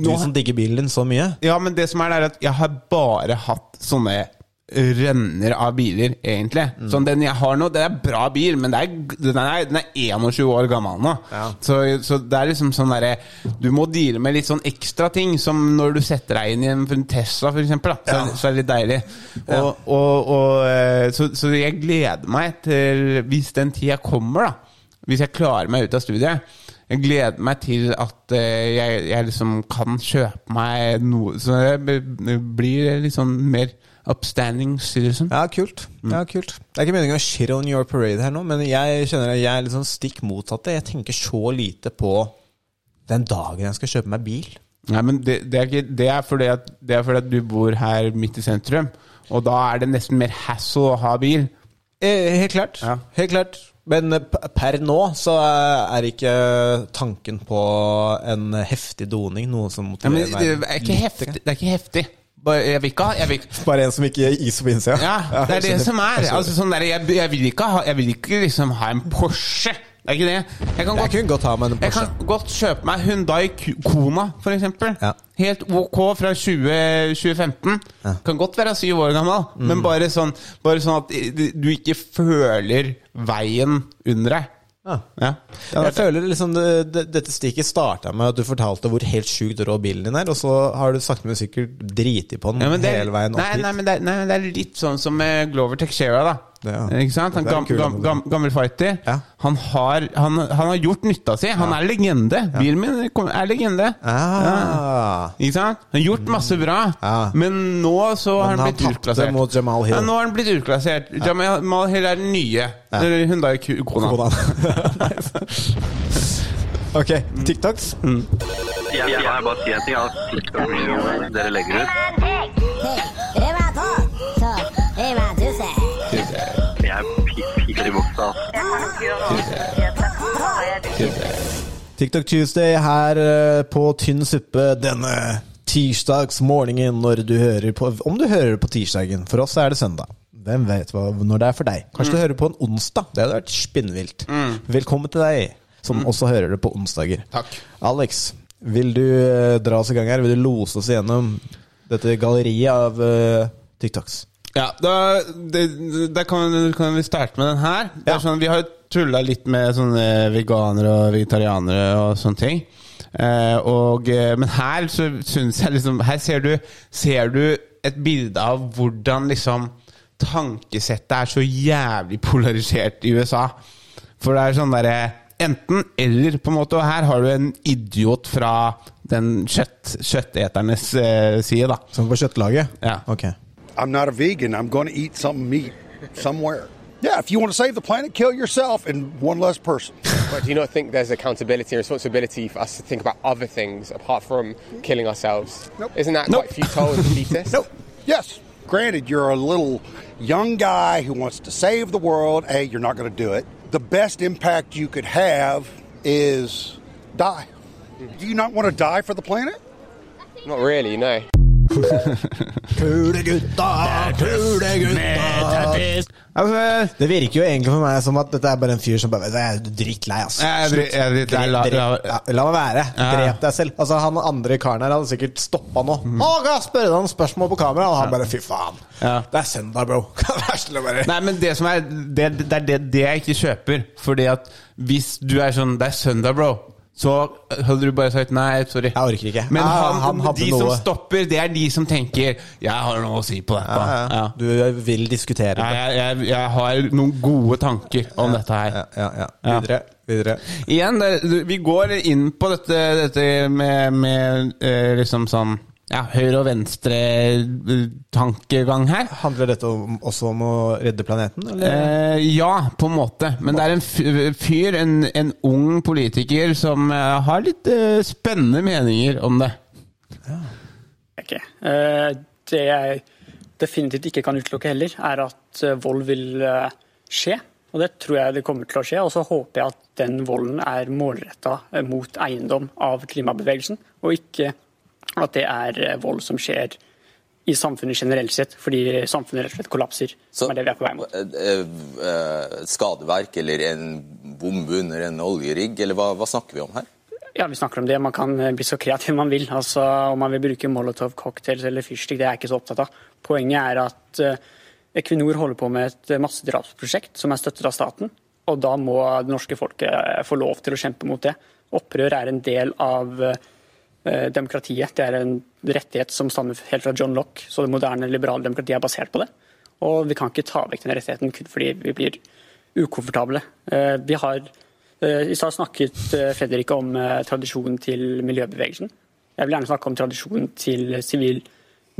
Speaker 2: Du som digger bilen din så mye.
Speaker 3: Ja, men det som er, det er at jeg har bare hatt sånne rønner av biler, egentlig. Sånn Den jeg har nå, det er bra bil, men det er, den, er, den er 21 år gammel nå.
Speaker 2: Ja.
Speaker 3: Så, så det er liksom sånn derre Du må deale med litt sånn ekstra ting, som når du setter deg inn i en Tesla, for eksempel. Da, så, så er det litt deilig. Og, og, og, eh, så, så jeg gleder meg til Hvis den tida kommer, da. Hvis jeg klarer meg ut av studiet. Jeg gleder meg til at eh, jeg, jeg liksom kan kjøpe meg noe Så jeg blir litt sånn mer upstanding citizen.
Speaker 2: Ja, kult. Ja, kult. Det er ikke meningen å shit on your parade her nå, men jeg kjenner at jeg er litt sånn stikk motsatte. Jeg tenker så lite på den dagen jeg skal kjøpe meg bil.
Speaker 3: Nei, men det, det, er ikke, det, er fordi at, det er fordi at du bor her midt i sentrum, og da er det nesten mer hassle å ha bil.
Speaker 2: Eh, helt klart.
Speaker 3: Ja.
Speaker 2: Helt klart. Men eh, per nå så er ikke tanken på en heftig doning noe som motiverer meg.
Speaker 3: det er heftig. Det er ikke heftig. Jeg vil ikke ha
Speaker 2: Bare en som ikke gir is på innsida?
Speaker 3: Ja, det er det som er. Altså, sånn der, jeg, jeg, vil ikke ha, jeg vil ikke liksom ha en Porsche. Det er ikke det. Jeg kan godt
Speaker 2: jeg godt
Speaker 3: Jeg kan godt kjøpe meg Hyundai Kona, eksempel.
Speaker 2: Ja.
Speaker 3: Helt ok fra 20, 2015. Kan godt være syv år gammel,
Speaker 2: Mm.
Speaker 3: men bare sånn, bare sånn at du ikke føler veien under deg.
Speaker 2: Ja.
Speaker 3: Ja.
Speaker 2: Jeg føler liksom det, det, Dette stikket starta med at du fortalte hvor helt sjukt rå bilen din er, og så har du sakte, men sikkert driti på den
Speaker 3: Ja, men det,
Speaker 2: hele veien opp
Speaker 3: nei,
Speaker 2: hit.
Speaker 3: nei, men det, er- nei, men det er litt sånn som med Glover Texera, da.
Speaker 2: Ja.
Speaker 3: Ikke sant? Han, gam, gam, gam, gammel fighter.
Speaker 2: Ja.
Speaker 3: Han, har, han, han har gjort nytta si. Han er legende. Bilen min er legende.
Speaker 2: Ah.
Speaker 3: Ikke sant? Han har gjort masse bra,
Speaker 2: Ja.
Speaker 3: men nå så har han
Speaker 2: han
Speaker 3: blitt utklassert.
Speaker 2: mot Jamal Hill.
Speaker 3: Ja, nå har han blitt utklassert. Jamal Hill er den nye. Eller Hyundai Ku- Kona.
Speaker 2: Ok, TikToks.
Speaker 9: Jeg, jeg, jeg bare si en ting. At TikTok-videoene dere legger ut
Speaker 2: TikTok Tuesday her eh, på tynn suppe denne tirsdagsmorgenen når du hører på Om du hører på tirsdagen. For oss er det søndag. Hvem vet hva, når det er for deg? Kanskje du hører på en onsdag? Det hadde vært spinnvilt. Velkommen til deg, som også hører det på onsdager.
Speaker 3: Takk.
Speaker 2: Alex, vil du eh, dra oss i gang her? Vil du lose oss gjennom dette galleriet av uh, TikToks?
Speaker 3: Ja, da, det, da kan, kan vi starte med den her. Det er
Speaker 2: Ja.
Speaker 3: sånn, vi har jo tulla litt med sånne veganere og vegetarianere og sånne ting. Eh, og, eh, men her så syns jeg liksom Her ser du, ser du et bilde av hvordan liksom tankesettet er så jævlig polarisert i USA. For det er sånn derre Enten eller, på en måte. Og her har du en idiot fra den kjøtt, kjøtteternes eh, side, da.
Speaker 2: Som på kjøttlaget?
Speaker 3: Ja.
Speaker 2: Ok.
Speaker 10: I'm not a vegan. I'm going to eat some meat somewhere. Yeah, if you want to save the planet, kill yourself and one less person.
Speaker 11: But do you not think there's accountability and responsibility for us to think about other things apart from killing ourselves? Nope. Isn't that quite futile and defeatist?
Speaker 10: Nope. Yes. Granted, you're a little young guy who wants to save the world. Hey, you're not going to do it. The best impact you could have is die. Mm-hmm. Do you not want to die for the planet?
Speaker 11: Not really, no.
Speaker 3: Altså,
Speaker 2: Det virker jo egentlig for meg som at dette er bare en fyr som bare Jeg er drittlei,
Speaker 3: altså. Er er. La-
Speaker 2: Drep-
Speaker 3: la-
Speaker 2: ja, La meg være. Drep deg selv. Altså Han andre karen her hadde sikkert stoppa nå. Å, kan spørre deg om spørsmål på kamera? Og han bare fy faen.
Speaker 3: Ja.
Speaker 2: Det er søndag, bro.
Speaker 3: Nei, men det som er Det, det er det, det jeg ikke kjøper. Fordi at hvis du er sånn Det er søndag, bro. Så hadde du bare sagt nei, sorry.
Speaker 2: Jeg orker ikke.
Speaker 3: Men
Speaker 2: Ja,
Speaker 3: han,
Speaker 2: han hadde
Speaker 3: de som stopper, det er de som tenker 'Jeg har noe å si på dette'.
Speaker 2: ja, ja.
Speaker 3: Ja.
Speaker 2: Du vil diskutere det.
Speaker 3: jeg, jeg, jeg har noen gode tanker om dette her.
Speaker 2: Ja, ja, ja.
Speaker 3: Ja.
Speaker 2: Videre. Videre.
Speaker 3: Igjen, vi går inn på dette, dette med, med eh, liksom sånn ja, høyre- og venstre-tankegang her.
Speaker 2: Handler dette om, også om å redde planeten, eller?
Speaker 3: Eh, ja, på en måte. Men det er en fyr, en, en ung politiker, som eh, har litt eh, spennende meninger om det.
Speaker 12: ikke. Eh, Det jeg definitivt ikke kan utelukke heller, er at eh, vold vil eh, skje. Og det tror jeg det kommer til å skje. Og så håper jeg at den volden er målretta mot eiendom av klimabevegelsen, og ikke at det er eh, vold som skjer i samfunnet generelt sett, fordi samfunnet rett og slett kollapser. Så, det vi er på vei mot.
Speaker 13: eh, eh, skadeverk eller en bombe under en oljerigg, eller hva, hva snakker vi om her?
Speaker 12: Ja, vi snakker om det. Man kan bli så kreativ man vil. Altså, Om man vil bruke molotov cocktails eller fyrstikk, det er jeg ikke så opptatt av. Poenget er at Equinor holder på med et massedrapsprosjekt som er støttet av staten. Og da må det norske folket få lov til å kjempe mot det. Opprør er en del av eh, demokratiet. Det er en rettighet som stammer helt fra John Locke. Så det moderne liberale demokratiet er basert på det. Og vi kan ikke ta vekk den rettigheten kun fordi vi blir ukomfortable. Eh, Vi har eh, I stad snakket eh, Fredrik om eh, tradisjonen til miljøbevegelsen. Jeg vil gjerne snakke om tradisjonen til sivil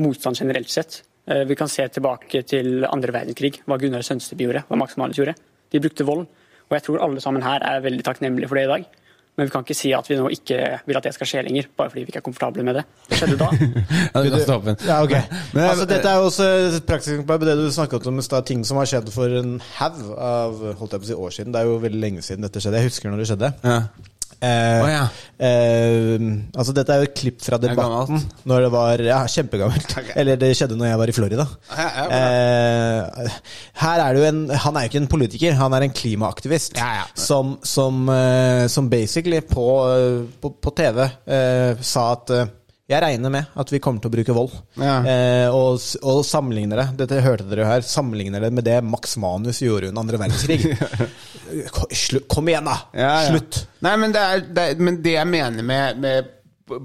Speaker 12: motstand generelt sett. Eh, Vi kan se tilbake til andre verdenskrig, hva Gunnar Sønsteby gjorde, hva Max Manus gjorde. De brukte vold. Og jeg tror alle sammen her er veldig takknemlige for det i dag. Men vi kan ikke si at vi nå ikke vil at det skal skje lenger, bare fordi vi ikke er komfortable med det. Hva skjedde da.
Speaker 3: Ja, du kan stoppe den.
Speaker 2: Ja, ok.
Speaker 3: Men-
Speaker 2: altså, dette er jo også et praktisk eksempel på det du snakket om i stad. Ting som har skjedd for en haug av holdt jeg på å si, år siden. Det er jo veldig lenge siden dette skjedde. Jeg husker når det skjedde.
Speaker 3: Ja.
Speaker 2: Eh,
Speaker 3: oh, ja.
Speaker 2: eh, altså Dette er jo et klipp fra debatten.
Speaker 3: Det
Speaker 2: Når det var Ja, kjempegammelt. Eller det skjedde når jeg var i Florida.
Speaker 3: Ja.
Speaker 2: Eh, her er det jo en Han er jo ikke en politiker, han er en klimaaktivist. Som, som, eh, som basically på, eh, på, på TV eh, sa at jeg regner med at vi kommer til å bruke vold.
Speaker 3: Ja.
Speaker 2: Eh, og, og sammenligner det Dette hørte dere her Sammenligner det med det Max Manus gjorde under andre verdenskrig. Kom igjen, da!
Speaker 3: Ja, ja.
Speaker 2: Slutt!
Speaker 3: Nei, men det, er, det, men det jeg mener med, med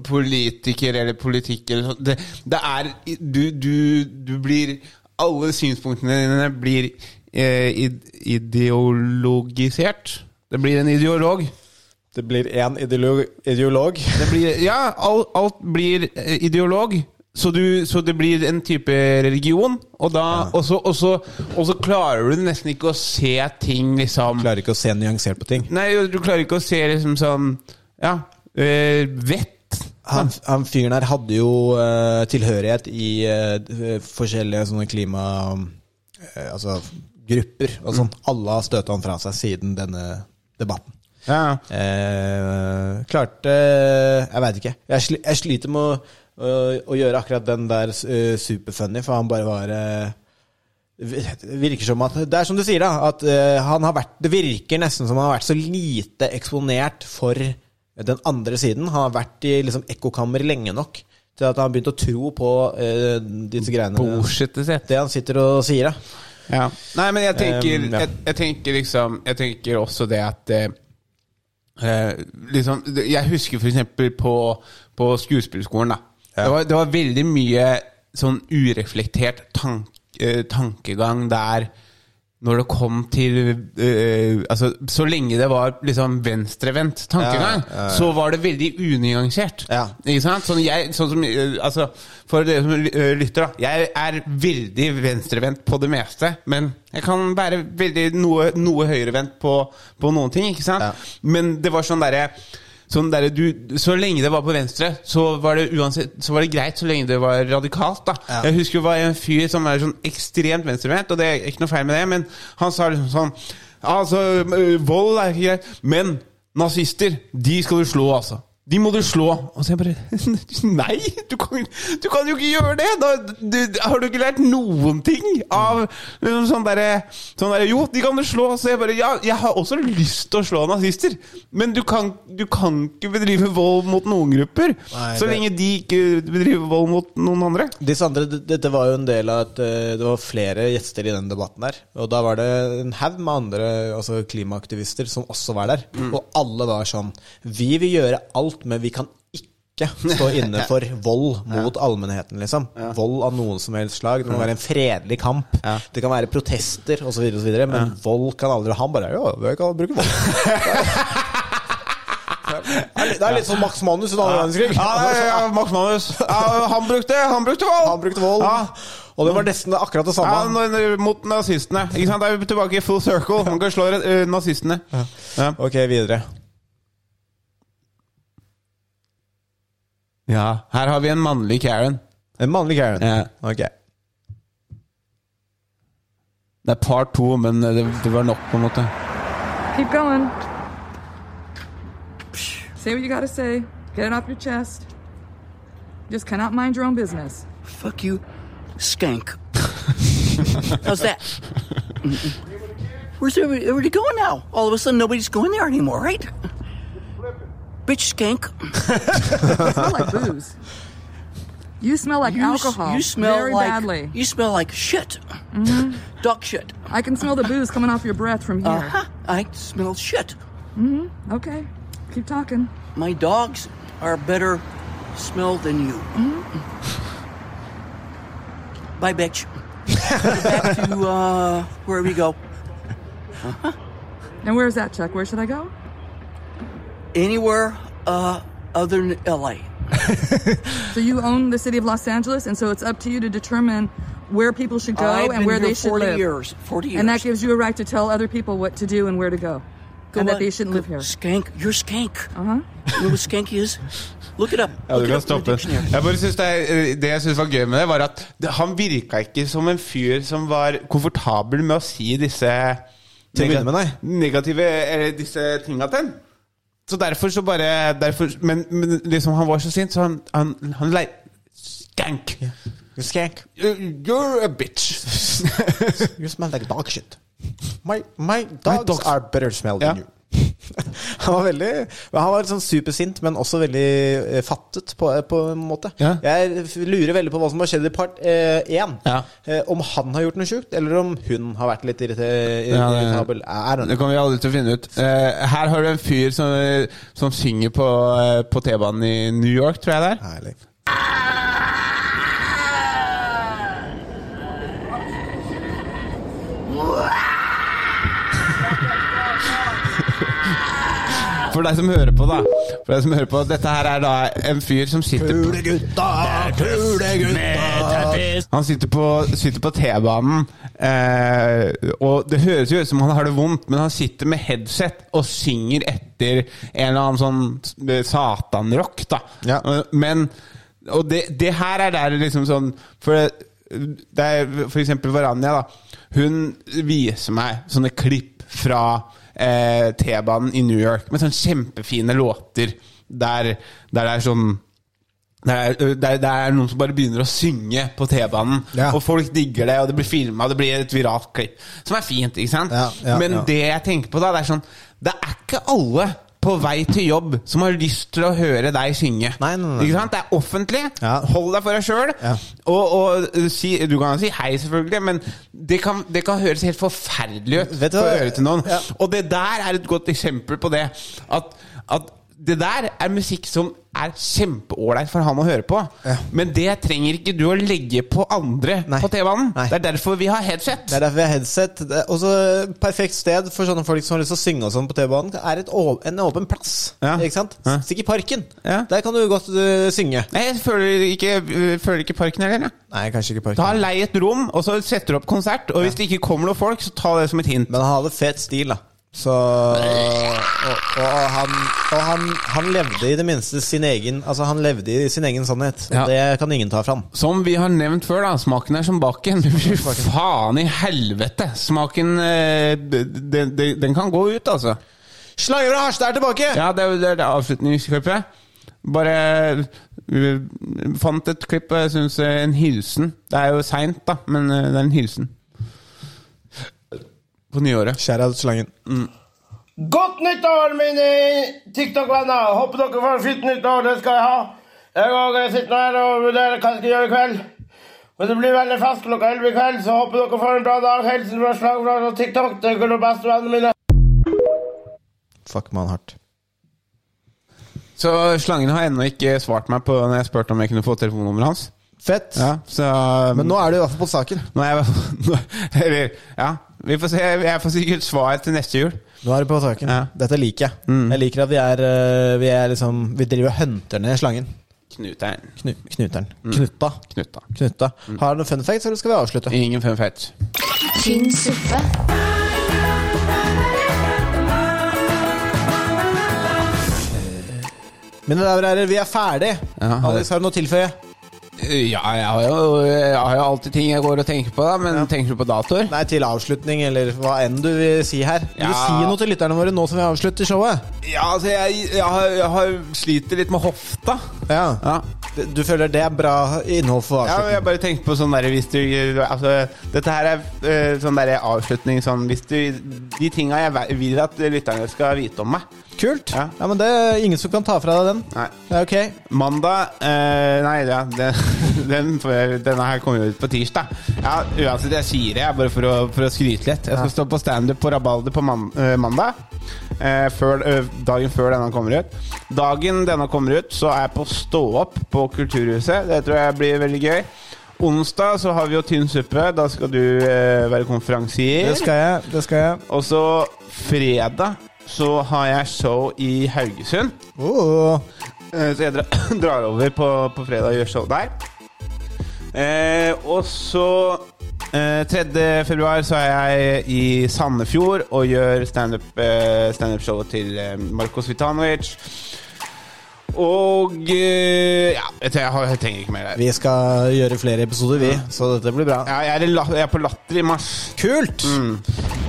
Speaker 3: politiker eller politikk eller sånt, det, det er du, du, du blir Alle synspunktene dine blir eh, ideologisert. Det blir en ideolog.
Speaker 2: Det blir én ideolog, ideolog.
Speaker 3: Det blir, ja, alt, alt blir eh, ideolog. Så, du, så det blir en type religion, og, da, og, så, og, så, og så klarer du nesten ikke å se ting liksom
Speaker 2: Klarer ikke å se nyansert på ting.
Speaker 3: Nei, du klarer ikke å se liksom sånn Ja, øh, vett.
Speaker 2: Han, han fyren her hadde jo uh, tilhørighet i uh, forskjellige sånne klima... Uh, altså grupper og sånn. Alle har støta han fra seg siden denne debatten.
Speaker 3: Ja.
Speaker 2: Eh, klarte Jeg veit ikke. Jeg, sli, jeg sliter med å, å, å gjøre akkurat den der uh, superfunny, for han bare var uh, virker som at Det er som du sier, da. At eh, han har vært Det virker nesten som han har vært så lite eksponert for den andre siden. Han har vært i liksom ekkokammer lenge nok til at han har begynt å tro på uh, disse greiene.
Speaker 3: Bullshitet sitt.
Speaker 2: Det han sitter og sier, da.
Speaker 3: Ja. Nei, men jeg tenker,
Speaker 2: Um, ja.
Speaker 3: jeg, jeg tenker liksom Jeg tenker også det at eh, eh, liksom, Jeg husker for eksempel på, på skuespillerskolen. da det, var, det var veldig mye sånn ureflektert tank, eh, tankegang der når det kom til eh, Altså, så lenge det var liksom venstrevendt tankegang,
Speaker 2: Ja, ja, ja.
Speaker 3: så var det veldig unyansert. Ikke sant? Sånn, jeg, sånn som eh, Altså, for dere som eh, lytter, da. Jeg er veldig venstrevendt på det meste, men jeg kan være veldig noe, noe høyrevendt på, på noen ting, ikke sant? Men det var sånn derre Sånn der, du, så lenge det var på venstre, så var det uansett Så var det greit så lenge det var radikalt. da Jeg husker det var en fyr som var sånn ekstremt venstrevendt, og det er ikke noe feil med det, men han sa liksom sånn Altså, øh, vold er ikke greit, men nazister, de skal du slå, altså. De må du slå. Og så jeg bare Nei! Du kan, du kan jo ikke gjøre det! Da, du, har du ikke lært noen ting av liksom, sånn derre sånn der, Jo, de kan du slå. Så jeg bare Ja, jeg har også lyst til å slå nazister, men du kan, du kan ikke bedrive vold mot noen grupper.
Speaker 2: Nei,
Speaker 3: så
Speaker 2: det-
Speaker 3: lenge de ikke bedriver vold mot noen andre.
Speaker 2: Disse andre, Dette var jo en del av at eh, det var flere gjester i den debatten der. Og da var det en haug med andre altså klimaaktivister som også var der.
Speaker 3: Mm.
Speaker 2: Og alle var sånn Vi vil gjøre alt, men vi kan ikke stå inne for vold mot allmennheten, liksom. Vold av noen som helst slag. Det må være en fredelig kamp. Det kan være protester osv., men vold kan aldri Han bare Ja, vi kan bruke vold. Det er litt- som Max Manus under annen verdenskrig.
Speaker 3: Ja, ja, Max Manus. Ja, han brukte Han brukte vold!
Speaker 2: Han brukte vold.
Speaker 3: Ja.
Speaker 2: Og det var nesten akkurat det samme.
Speaker 3: når- mot nazistene. Ikke sant? Det er vi tilbake i full circle. Man kan slå eh, nazistene. Ja.
Speaker 2: Ok, videre.
Speaker 3: Ja, her har vi en mannlig Karen.
Speaker 2: En mannlig Karen?
Speaker 3: Ja.
Speaker 2: Ok.
Speaker 3: Det er part to, men det, det var nok, på en måte.
Speaker 14: Keep going. Say what you gotta say. Get it off your chest. Just cannot mind your own business.
Speaker 15: Fuck you, skank. How's that? Where's everybody, everybody going now? All of a sudden, nobody's going there anymore, right? Bitch, skank.
Speaker 14: You smell like booze. You smell like
Speaker 15: You s-
Speaker 14: alcohol.
Speaker 15: you smell
Speaker 14: very
Speaker 15: like-
Speaker 14: badly.
Speaker 15: You smell like shit.
Speaker 14: Mhm.
Speaker 15: Dog shit.
Speaker 14: I can smell the booze coming off your breath from here.
Speaker 15: Uh-huh. I smell shit.
Speaker 14: hmm Okay. Keep talking.
Speaker 15: My dogs are better smell than you. Bye, bitch. Back to uh, where we go.
Speaker 14: And where's that, Chuck? Where should I go?
Speaker 15: Anywhere uh, other than LA.
Speaker 14: So you own the city of Los Angeles, and so it's up to you to determine where people should go
Speaker 15: I've
Speaker 14: and where they should
Speaker 15: 40
Speaker 14: live.
Speaker 15: years, 40
Speaker 14: And that gives you a right to tell other people what to do and where to go.
Speaker 15: Go
Speaker 14: and that they shouldn't live here.
Speaker 15: Skank. You're skank.
Speaker 14: Uh-huh.
Speaker 15: You know what skank is? Look it up.
Speaker 3: Ja, du kan stoppe. Jeg bare synes det, er, det jeg syns var gøy med det, var at det, han virka ikke som en fyr som var komfortabel med å si disse
Speaker 2: nei.
Speaker 3: negative disse tinga til en. Så derfor så bare derfor, men, men liksom han var så sint, så han, han, han lei Skank.
Speaker 2: Skank.
Speaker 3: You're a bitch.
Speaker 2: You smell like dog shit. My, my dogs,
Speaker 3: dogs-
Speaker 2: are better smell than you. Han var veldig Han var sånn supersint, men også veldig eh, fattet, på, på en måte.
Speaker 3: Ja.
Speaker 2: Jeg lurer veldig på hva som har skjedd i part én.
Speaker 3: Ja.
Speaker 2: Eh, om han har gjort noe sjukt, eller om hun har vært litt irritabel.
Speaker 3: Ja, det-. Det kommer vi aldri til å finne ut. Eh, her har du en fyr som, som synger på, eh, på T-banen i New York, tror jeg det er.
Speaker 2: Herlig.
Speaker 3: For deg som hører på, da. For deg som hører på Dette her er da en fyr som sitter på Han sitter på, sitter på T-banen, eh, og det høres jo ut som han har det vondt, men han sitter med headset og synger etter en eller annen sånn satanrock, da. Ja. Men Og det, det her er der liksom sånn For det er for eksempel Varanja, da. Hun viser meg sånne klipp fra eh, T-banen i New York med sånne kjempefine låter der, der det er sånn det er, det, er, det er noen som bare begynner å synge på T-banen, og folk digger det, og det blir filma, det blir et viralt klipp. Som er fint, ikke sant?
Speaker 2: ja,
Speaker 3: Men
Speaker 2: ja.
Speaker 3: det jeg tenker på da, det er sånn Det er ikke alle på vei til jobb som har lyst til å høre deg synge. Ikke sant? Det er offentlig. Hold deg for deg sjøl. Og, og uh, si, du kan si hei, selvfølgelig, men det kan, det kan høres helt forferdelig ut
Speaker 2: du
Speaker 3: på øret til noen. Og det der er et godt eksempel på det. At, at det der er musikk som er kjempeålreit for han å høre på. Men det trenger ikke du å legge på andre på T-banen. Det er derfor vi har headset.
Speaker 2: Det er derfor vi har headset. Og så også perfekt sted for sånne folk som har lyst til å synge og sånn på T-banen. Er en åpen plass. Ikke sant? Stikk i parken. Der kan du godt uh, synge.
Speaker 3: Nei, jeg føler ikke, øh, føler ikke parken heller.
Speaker 2: Nei, kanskje ikke parken.
Speaker 3: Da Lei et rom, og så setter du opp konsert. Og hvis det ikke kommer noen folk, så ta det som et hint.
Speaker 2: Men han hadde fet stil, da. Så Og, og, han, og han, han levde i det minste sin egen Altså han levde i sin egen sannhet. Og
Speaker 3: Ja.
Speaker 2: det kan ingen ta fram.
Speaker 3: Som vi har nevnt før, da. Smaken er som baken. Faen i helvete! Smaken eh, den, den, kan gå ut, altså.
Speaker 2: Slanger og Harstad er tilbake!
Speaker 3: Ja, det er det, det avslutningsklippet. Bare vi fant et klipp, jeg syns en hilsen Det er jo seint, da, men eh, det er en hilsen. På nyåret.
Speaker 2: Kjære slangen.
Speaker 3: Mm.
Speaker 16: Godt nyttår, mine TikTok-venner! Håper dere får et fint nytt år, det skal jeg ha. Jeg òg sitter her og vurderer hva jeg skal gjøre i kveld. Men det blir veldig fest klokka 11 i kveld, så håper dere får en bra dag. Hilsen fra Slagblad og TikTok. Det er de beste vennene mine.
Speaker 2: Fuck man hardt.
Speaker 3: Så slangen har ennå ikke svart meg på når jeg spurte om jeg kunne få telefonnummeret hans.
Speaker 2: Fett.
Speaker 3: Ja, så,
Speaker 2: Men nå er du i hvert fall på saken.
Speaker 3: Nå er jeg, nå, eller, ja, vi får se. Jeg får sikkert svar til neste jul.
Speaker 2: Nå er du på saken. Dette liker jeg. Jeg liker at vi er, øh, vi er liksom Vi driver og hunter ned slangen.
Speaker 3: Knuteren.
Speaker 2: Knu, knuteren. Knutta.
Speaker 3: Knutta.
Speaker 2: Knutta. Har du noen fun facts, eller skal vi avslutte?
Speaker 3: Ingen fun facts.
Speaker 1: Tynn suppe.
Speaker 2: Mine damer og herrer, vi er ferdig.
Speaker 3: Ja,
Speaker 2: Alex, har du noe å tilføye?
Speaker 3: Ja, jeg har, jo, jeg har jo alltid ting jeg går og tenker på, da, men tenker du på datoer?
Speaker 2: Nei, til avslutning, eller hva enn du vil si her. Vil du si noe til lytterne våre nå som vi avslutter showet?
Speaker 3: Ja, altså, jeg, jeg, har, jeg har sliter litt med hofta.
Speaker 2: Ja. Du, du føler det er bra innhold for
Speaker 3: Ja, men jeg bare tenkte på sånn der Hvis du Altså, dette her er uh, sånn der avslutning sånn Hvis du De tinga jeg vil at lytterne skal vite om meg.
Speaker 2: Kult.
Speaker 3: Ja.
Speaker 2: Ja, men det er ingen som kan ta fra deg den.
Speaker 3: Nei.
Speaker 2: Det er ok.
Speaker 3: Mandag uh, Nei, ja, den, den, denne her kommer jo ut på tirsdag. Ja, Uansett, jeg sier det bare for å, for å skryte litt. Jeg skal
Speaker 2: Ja.
Speaker 3: stå på standup på Rabalder på man, uh, mandag. Eh, før, eh, dagen før denne kommer ut. Dagen denne kommer ut, så er jeg på Stå opp på Kulturhuset. Det tror jeg blir veldig gøy. Onsdag så har vi jo Tynn suppe. Da skal du eh, være konferansier.
Speaker 2: Det skal jeg. det skal jeg
Speaker 3: Og så fredag så har jeg show i Haugesund.
Speaker 2: Oh.
Speaker 3: Eh, Så jeg dra, drar over på, på fredag og gjør show der. Eh, og så 3. februar så er jeg i Sandefjord og gjør standup-showet stand-up-showet til eh, Marcos Vitanovic. Og eh, Ja, jeg, trenger ikke mer der.
Speaker 2: Vi skal gjøre flere episoder, vi. Så dette blir bra.
Speaker 3: Ja, jeg, er, jeg er på Latter i mars.
Speaker 2: Kult!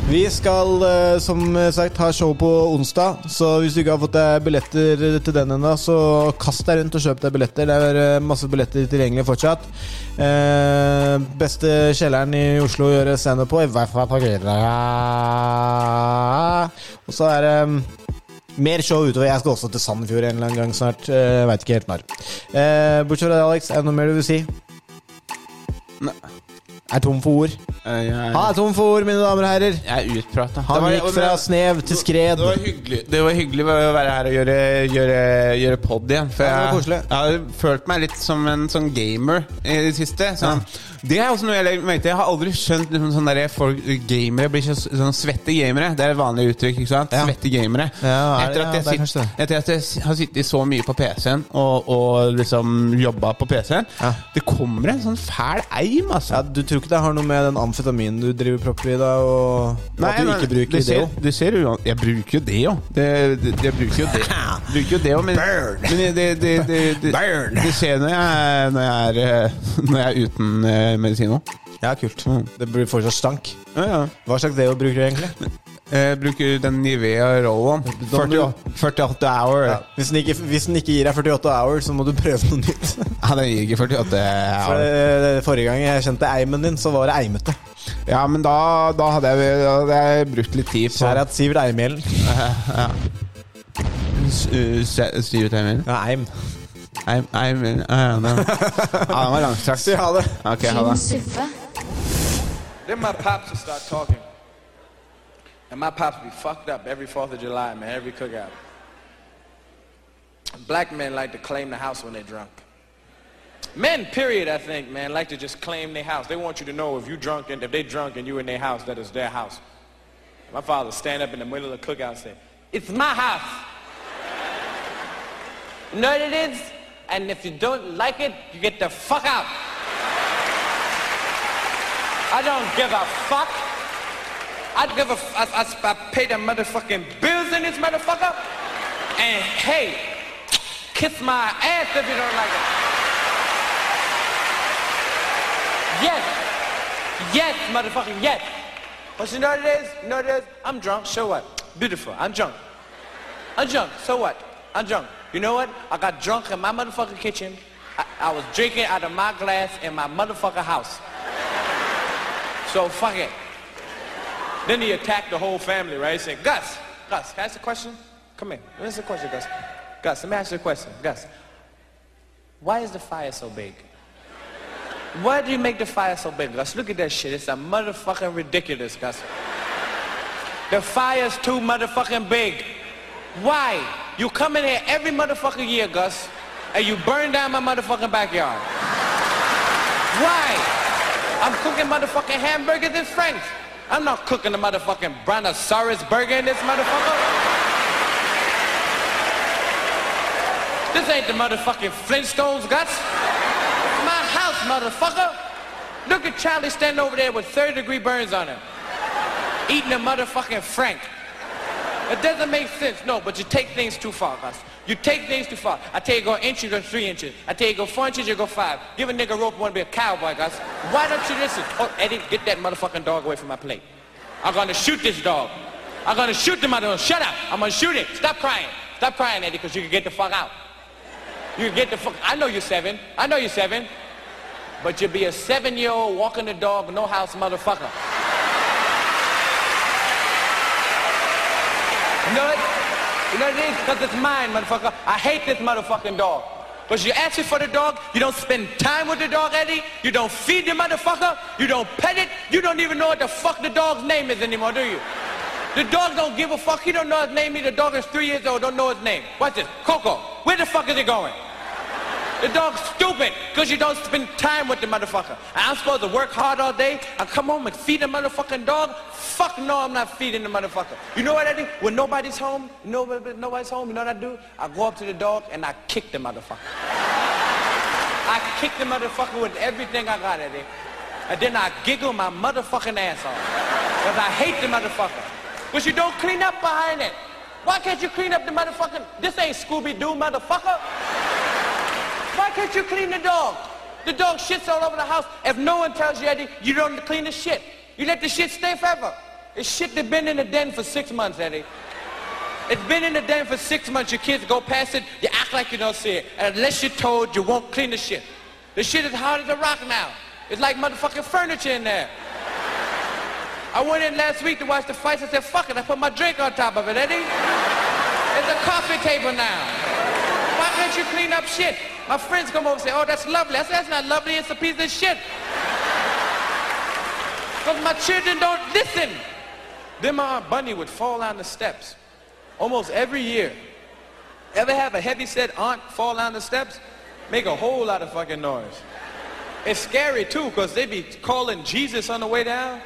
Speaker 2: Vi skal eh, som sagt ha show på onsdag, så hvis du ikke har fått deg billetter til den ennå, så kast deg rundt og kjøp deg billetter. Det er eh, masse billetter tilgjengelig fortsatt. Eh, beste kjelleren i Oslo å gjøre standup på, i hvert fall på Grünerløkka. Og så er det mm, mer show utover. Jeg skal også til Sandefjord en eller annen gang snart. Uh, Veit ikke helt når. Uh, bortsett fra det, Alex, er det noe mer du vil si?
Speaker 3: Nei.
Speaker 2: Er tom for ord.
Speaker 3: Eh, jeg,
Speaker 2: Han er tom for ord, mine damer og herrer.
Speaker 3: jeg er utprata.
Speaker 2: Han gikk fra snev til skred.
Speaker 3: Det var hyggelig Det var hyggelig å være her og gjøre, gjøre, gjøre pod igjen. For
Speaker 2: Ja, var
Speaker 3: jeg, jeg har følt meg litt som en sånn gamer i det siste. Sånn, Det er også noe jeg mente. Jeg har aldri skjønt liksom, sånn der folk, gamere blir så, sånn svette gamere. Det er et vanlig uttrykk. ikke sant?
Speaker 2: Ja.
Speaker 3: Svette gamere.
Speaker 2: Ja, er
Speaker 3: etter, at
Speaker 2: ja,
Speaker 3: jeg
Speaker 2: det er
Speaker 3: sitt, etter at jeg har sittet så mye på PC-en og, og liksom jobba på PC-en Det kommer en sånn fæl eim, altså.
Speaker 2: Ja, du tror ikke det har noe med den amfetaminen du driver propper i deg, og,
Speaker 3: Nei,
Speaker 2: at du ikke bruker
Speaker 3: det
Speaker 2: òg?
Speaker 3: Du ser jo Jeg bruker jo det òg. Jeg bruker jo det. bruker jo det men, men det, det, det, det, skjer når jeg, når jeg, er, eh, når jeg er uten eh, medisin òg.
Speaker 2: Ja, kult. Det blir fortsatt stank.
Speaker 3: Ja, ja.
Speaker 2: Hva slags deo bruker du egentlig?
Speaker 3: Jeg bruker den Nivea Roll-On.
Speaker 2: Da må du-
Speaker 3: 40 48 hour.
Speaker 2: Ja. Hvis, den ikke, hvis den ikke gir deg 48 hour, så må du prøve noe nytt.
Speaker 3: Ja, den gir ikke 48
Speaker 2: For,
Speaker 3: hour.
Speaker 2: eh, forrige gang jeg kjente eimen din, så var det eimete.
Speaker 3: Ja, men da, da, hadde jeg, da hadde jeg brukt litt tid på
Speaker 2: Kjære at Sivert Eimhjellen.
Speaker 3: ja. S- uh, se- Sier du til Emil?
Speaker 2: Ja, eim.
Speaker 3: Eim, Eim, ja, den ja, den var langstrakt.
Speaker 2: Si ha det.
Speaker 3: Ok, ha det.
Speaker 1: suppe.
Speaker 17: Then my som starter start talking. And my pops be fucked up every 4th of July, man, every cookout. black men like to claim the house when they're drunk. Men, period, I think, man, like to just claim their house. They want you to know if you drunk and if they drunk and you in their house, that is their house. My father stand up in the middle of the cookout and say, it's my house. You know what it is? And if you don't like it, you get the fuck out. I don't give a fuck. I give I pay the motherfucking bills in this motherfucker. And hey, kiss my ass if you don't like it. Yes. Yes, motherfucking yes. But you know what it is? You know what it is? I'm drunk. So what? Beautiful. I'm drunk. I'm drunk. So what? I'm drunk. You know what? I got drunk in my motherfucking kitchen. I, I was drinking out of my glass in my motherfucking house. So fuck it. Then he attacked the whole family, right? He said, Gus, Gus, ask a question? Come here. You a question, Gus. Gus, let me ask you a question. Gus, why is the fire so big? Why do you make the fire so big, Gus? Look at that shit. It's a motherfucking ridiculous, Gus. The fire's too motherfucking big. Why? You come in here every motherfucking year, Gus, and you burn down my motherfucking backyard. Why? I'm cooking motherfucking hamburgers and franks. I'm not cooking a motherfucking brontosaurus burger in this motherfucker. This ain't the motherfucking Flintstones, Gus. It's my house, motherfucker. Look at Charlie standing over there with third degree burns on him. Eating a motherfucking frank. It doesn't make sense, no, but you take things too far, Gus. You take things too far. I tell you go inch, you go three inches. I tell you go four inches, you go five. Give a nigga rope, wanna be a cowboy, guys. Why don't you listen? Oh, Eddie, get that motherfucking dog away from my plate. I'm gonna shoot this dog. I'm gonna shoot the mother. Shut up. I'm gonna shoot it. Stop crying. Stop crying, Eddie, because you can get the fuck out. You can get the fuck. I know you're seven. I know you're seven. But you'll be a seven-year-old walking the dog, no house motherfucker. You know what? You know what it is? Because it's mine, motherfucker. I hate this motherfucking dog. Because you ask it for the dog, you don't spend time with the dog, Eddie. You don't feed the motherfucker. You don't pet it. You don't even know what the fuck the dog's name is anymore, do you? The dog don't give a fuck. He don't know his name. The dog is three years old, don't know his name. Watch this. Coco. Where the fuck is he going? The dog's stupid because you don't spend time with the motherfucker. I'm supposed to work hard all day. I come home and feed the motherfucking dog. Fuck no, I'm not feeding the motherfucker. You know what I do? When nobody's home, nobody, nobody's home, you know what I do? I go up to the dog and I kick the motherfucker. I kick the motherfucker with everything I got, at it. And then I giggle my motherfucking ass off. Because I hate the motherfucker. Because you don't clean up behind it. Why can't you clean up the motherfucking... This ain't Scooby-Doo, motherfucker. Why can't you clean the dog? The dog shits all over the house. If no one tells you, Eddie, you don't clean the shit. You let the shit stay forever. It's shit that's been in the den for six months, Eddie. It's been in the den for six months. Your kids go past it, you act like you don't see it. And unless you're told, you won't clean the shit. The shit is hard as a rock now. It's like motherfucking furniture in there. I went in last week to watch the fights. I said, fuck it, I put my drink on top of it, Eddie. It's a coffee table now. Why can't you clean up shit? My friends come over and say, oh, that's lovely. I said, that's not lovely, it's a piece of shit. Because my children don't listen. Then my Aunt Bunny would fall down the steps almost every year. Ever have a heavy set aunt fall down the steps? Make a whole lot of fucking noise. It's scary too, because they be calling Jesus on the way down.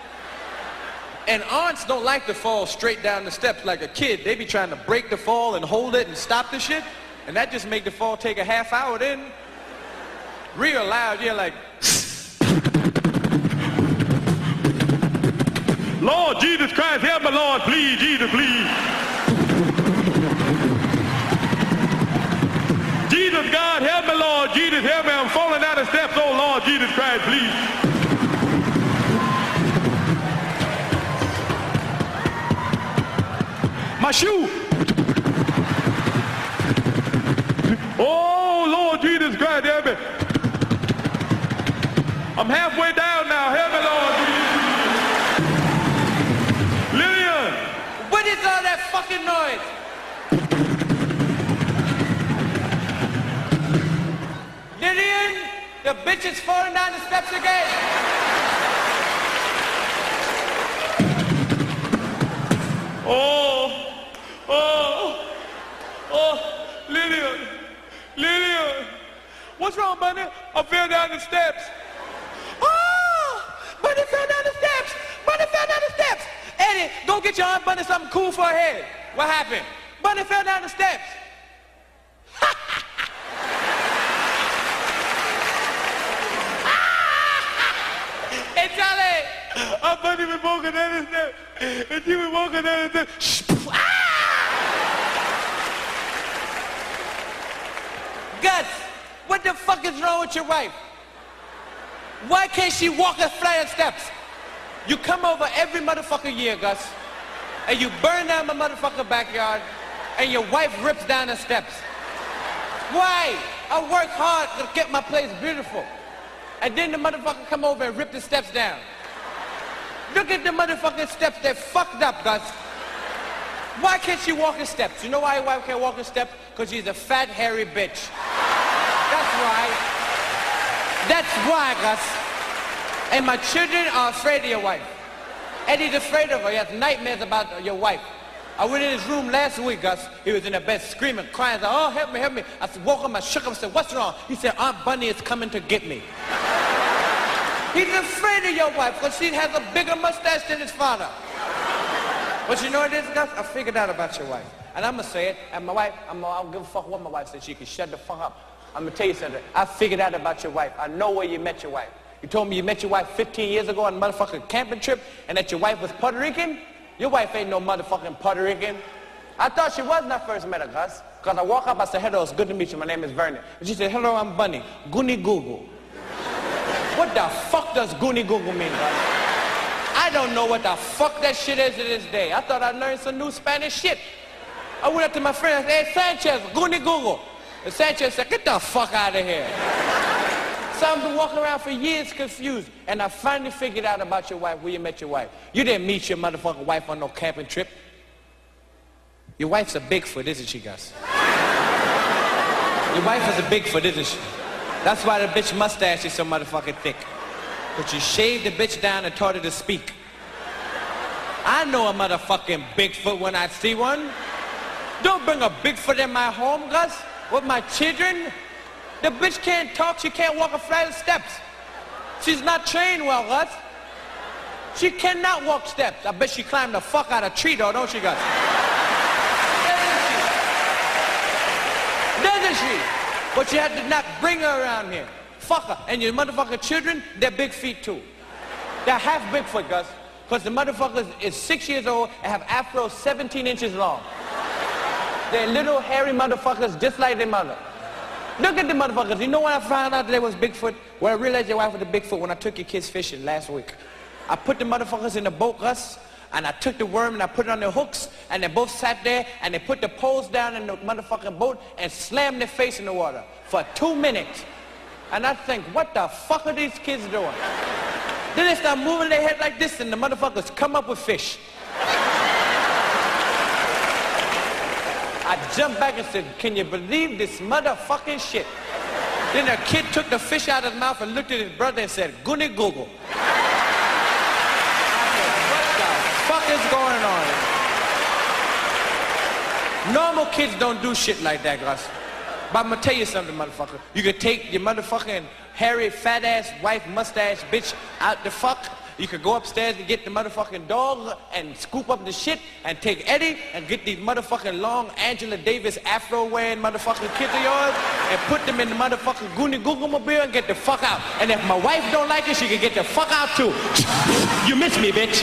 Speaker 17: And aunts don't like to fall straight down the steps like a kid. They be trying to break the fall and hold it and stop the shit. And that just make the fall take a half hour then. Real loud, you're like,
Speaker 18: Lord Jesus Christ, help me, Lord, please, Jesus, please. Jesus, God, help me, Lord, Jesus, help me. I'm falling down the steps, oh Lord, Jesus Christ, please. My shoe. Lillian,
Speaker 17: the bitch is falling down the steps again.
Speaker 18: Oh, oh, oh, Lillian, Lillian.
Speaker 17: What's wrong, Bunny? I fell down the steps. Oh, Bunny fell down the steps. Bunny fell down the steps. Eddie, go get your Aunt Bunny something cool for her head. What happened? Bunny fell down the steps. hey, Charlie, Aunt Bunny the steps. And walking ah! Gus, what the fuck is wrong with your wife? Why can't she walk a flight of steps? You come over every motherfucking year, Gus, and you burn down my motherfucking backyard, and your wife rips down the steps. Why? I work hard to get my place beautiful. And then the motherfucker come over and rip the steps down. Look at the motherfucking steps, they're fucked up, Gus. Why can't she walk the steps? You know why your wife can't walk the steps? Because she's a fat, hairy bitch. That's why. That's why, Gus. And my children are afraid of your wife. Eddie's afraid of her. He has nightmares about your wife. I went in his room last week, Gus. He was in the bed screaming, crying. Said, oh, help me, help me. I woke him, I shook him, I said, what's wrong? He said, Aunt Bunny is coming to get me. He's afraid of your wife because she has a bigger mustache than his father. But you know what it is, Gus? I figured out about your wife. And I'm going to say it. And my wife, I'm, I don't give a fuck what my wife says. She can shut the fuck up. I'm going to tell you something. I figured out about your wife. I know where you met your wife. You told me you met your wife 15 years ago on a motherfucking camping trip and that your wife was Puerto Rican? Your wife ain't no motherfucking Puerto Rican. I thought she was when I first met her, Gus. Because I walk up, I said, hello, it's good to meet you. My name is Vernon. And she said, hello, I'm Bunny. Goonie Google. What the fuck does Goonie Google mean, I don't know what the fuck that shit is to this day. I thought I learned some new Spanish shit. I went up to my friend and said, hey, Sanchez, Goonie Google. And Sanchez said, get the fuck out of here. So I've been walking around for years confused. And I finally figured out about your wife, where you met your wife. You didn't meet your motherfucking wife on no camping trip. Your wife's a Bigfoot, isn't she, Gus? Your wife is a Bigfoot, isn't she? That's why the bitch mustache is so motherfucking thick. But you shaved the bitch down and taught her to speak. I know a motherfucking Bigfoot when I see one. Don't bring a Bigfoot in my home, Gus, with my children. The bitch can't talk, she can't walk a flight of steps. She's not trained well, Gus. She cannot walk steps. I bet she climbed the fuck out of a tree though, don't she, Gus? Doesn't she? But you had to not bring her around here. Fuck her. And your motherfucking children, they're big feet too. They're half Bigfoot, Gus. Because the motherfucker is six years old and have afros 17 inches long. They're little hairy motherfuckers just like their mother. Look at the motherfuckers. You know when I found out they was Bigfoot? When I realized your wife was a Bigfoot when I took your kids fishing last week. I put the motherfuckers in the boat, Gus, and I took the worm and I put it on their hooks, and they both sat there and they put the poles down in the motherfucking boat and slammed their face in the water for two minutes. And I think, what the fuck are these kids doing? Then they start moving their head like this and the motherfuckers come up with fish. I jumped back and said, can you believe this motherfucking shit? Then a kid took the fish out of his mouth and looked at his brother and said, Goonie Google. What the fuck is going on? Normal kids don't do shit like that, Gus. But I'm gonna tell you something, motherfucker. You could take your motherfucking hairy, fat ass, wife, mustache, bitch out the fuck. You could go upstairs and get the motherfucking dog and scoop up the shit and take Eddie and get these motherfucking long Angela Davis afro wearing motherfucking kids of yours and put them in the motherfucking Goonie Google mobile and get the fuck out. And if my wife don't like it, she can get the fuck out too. You miss me, bitch.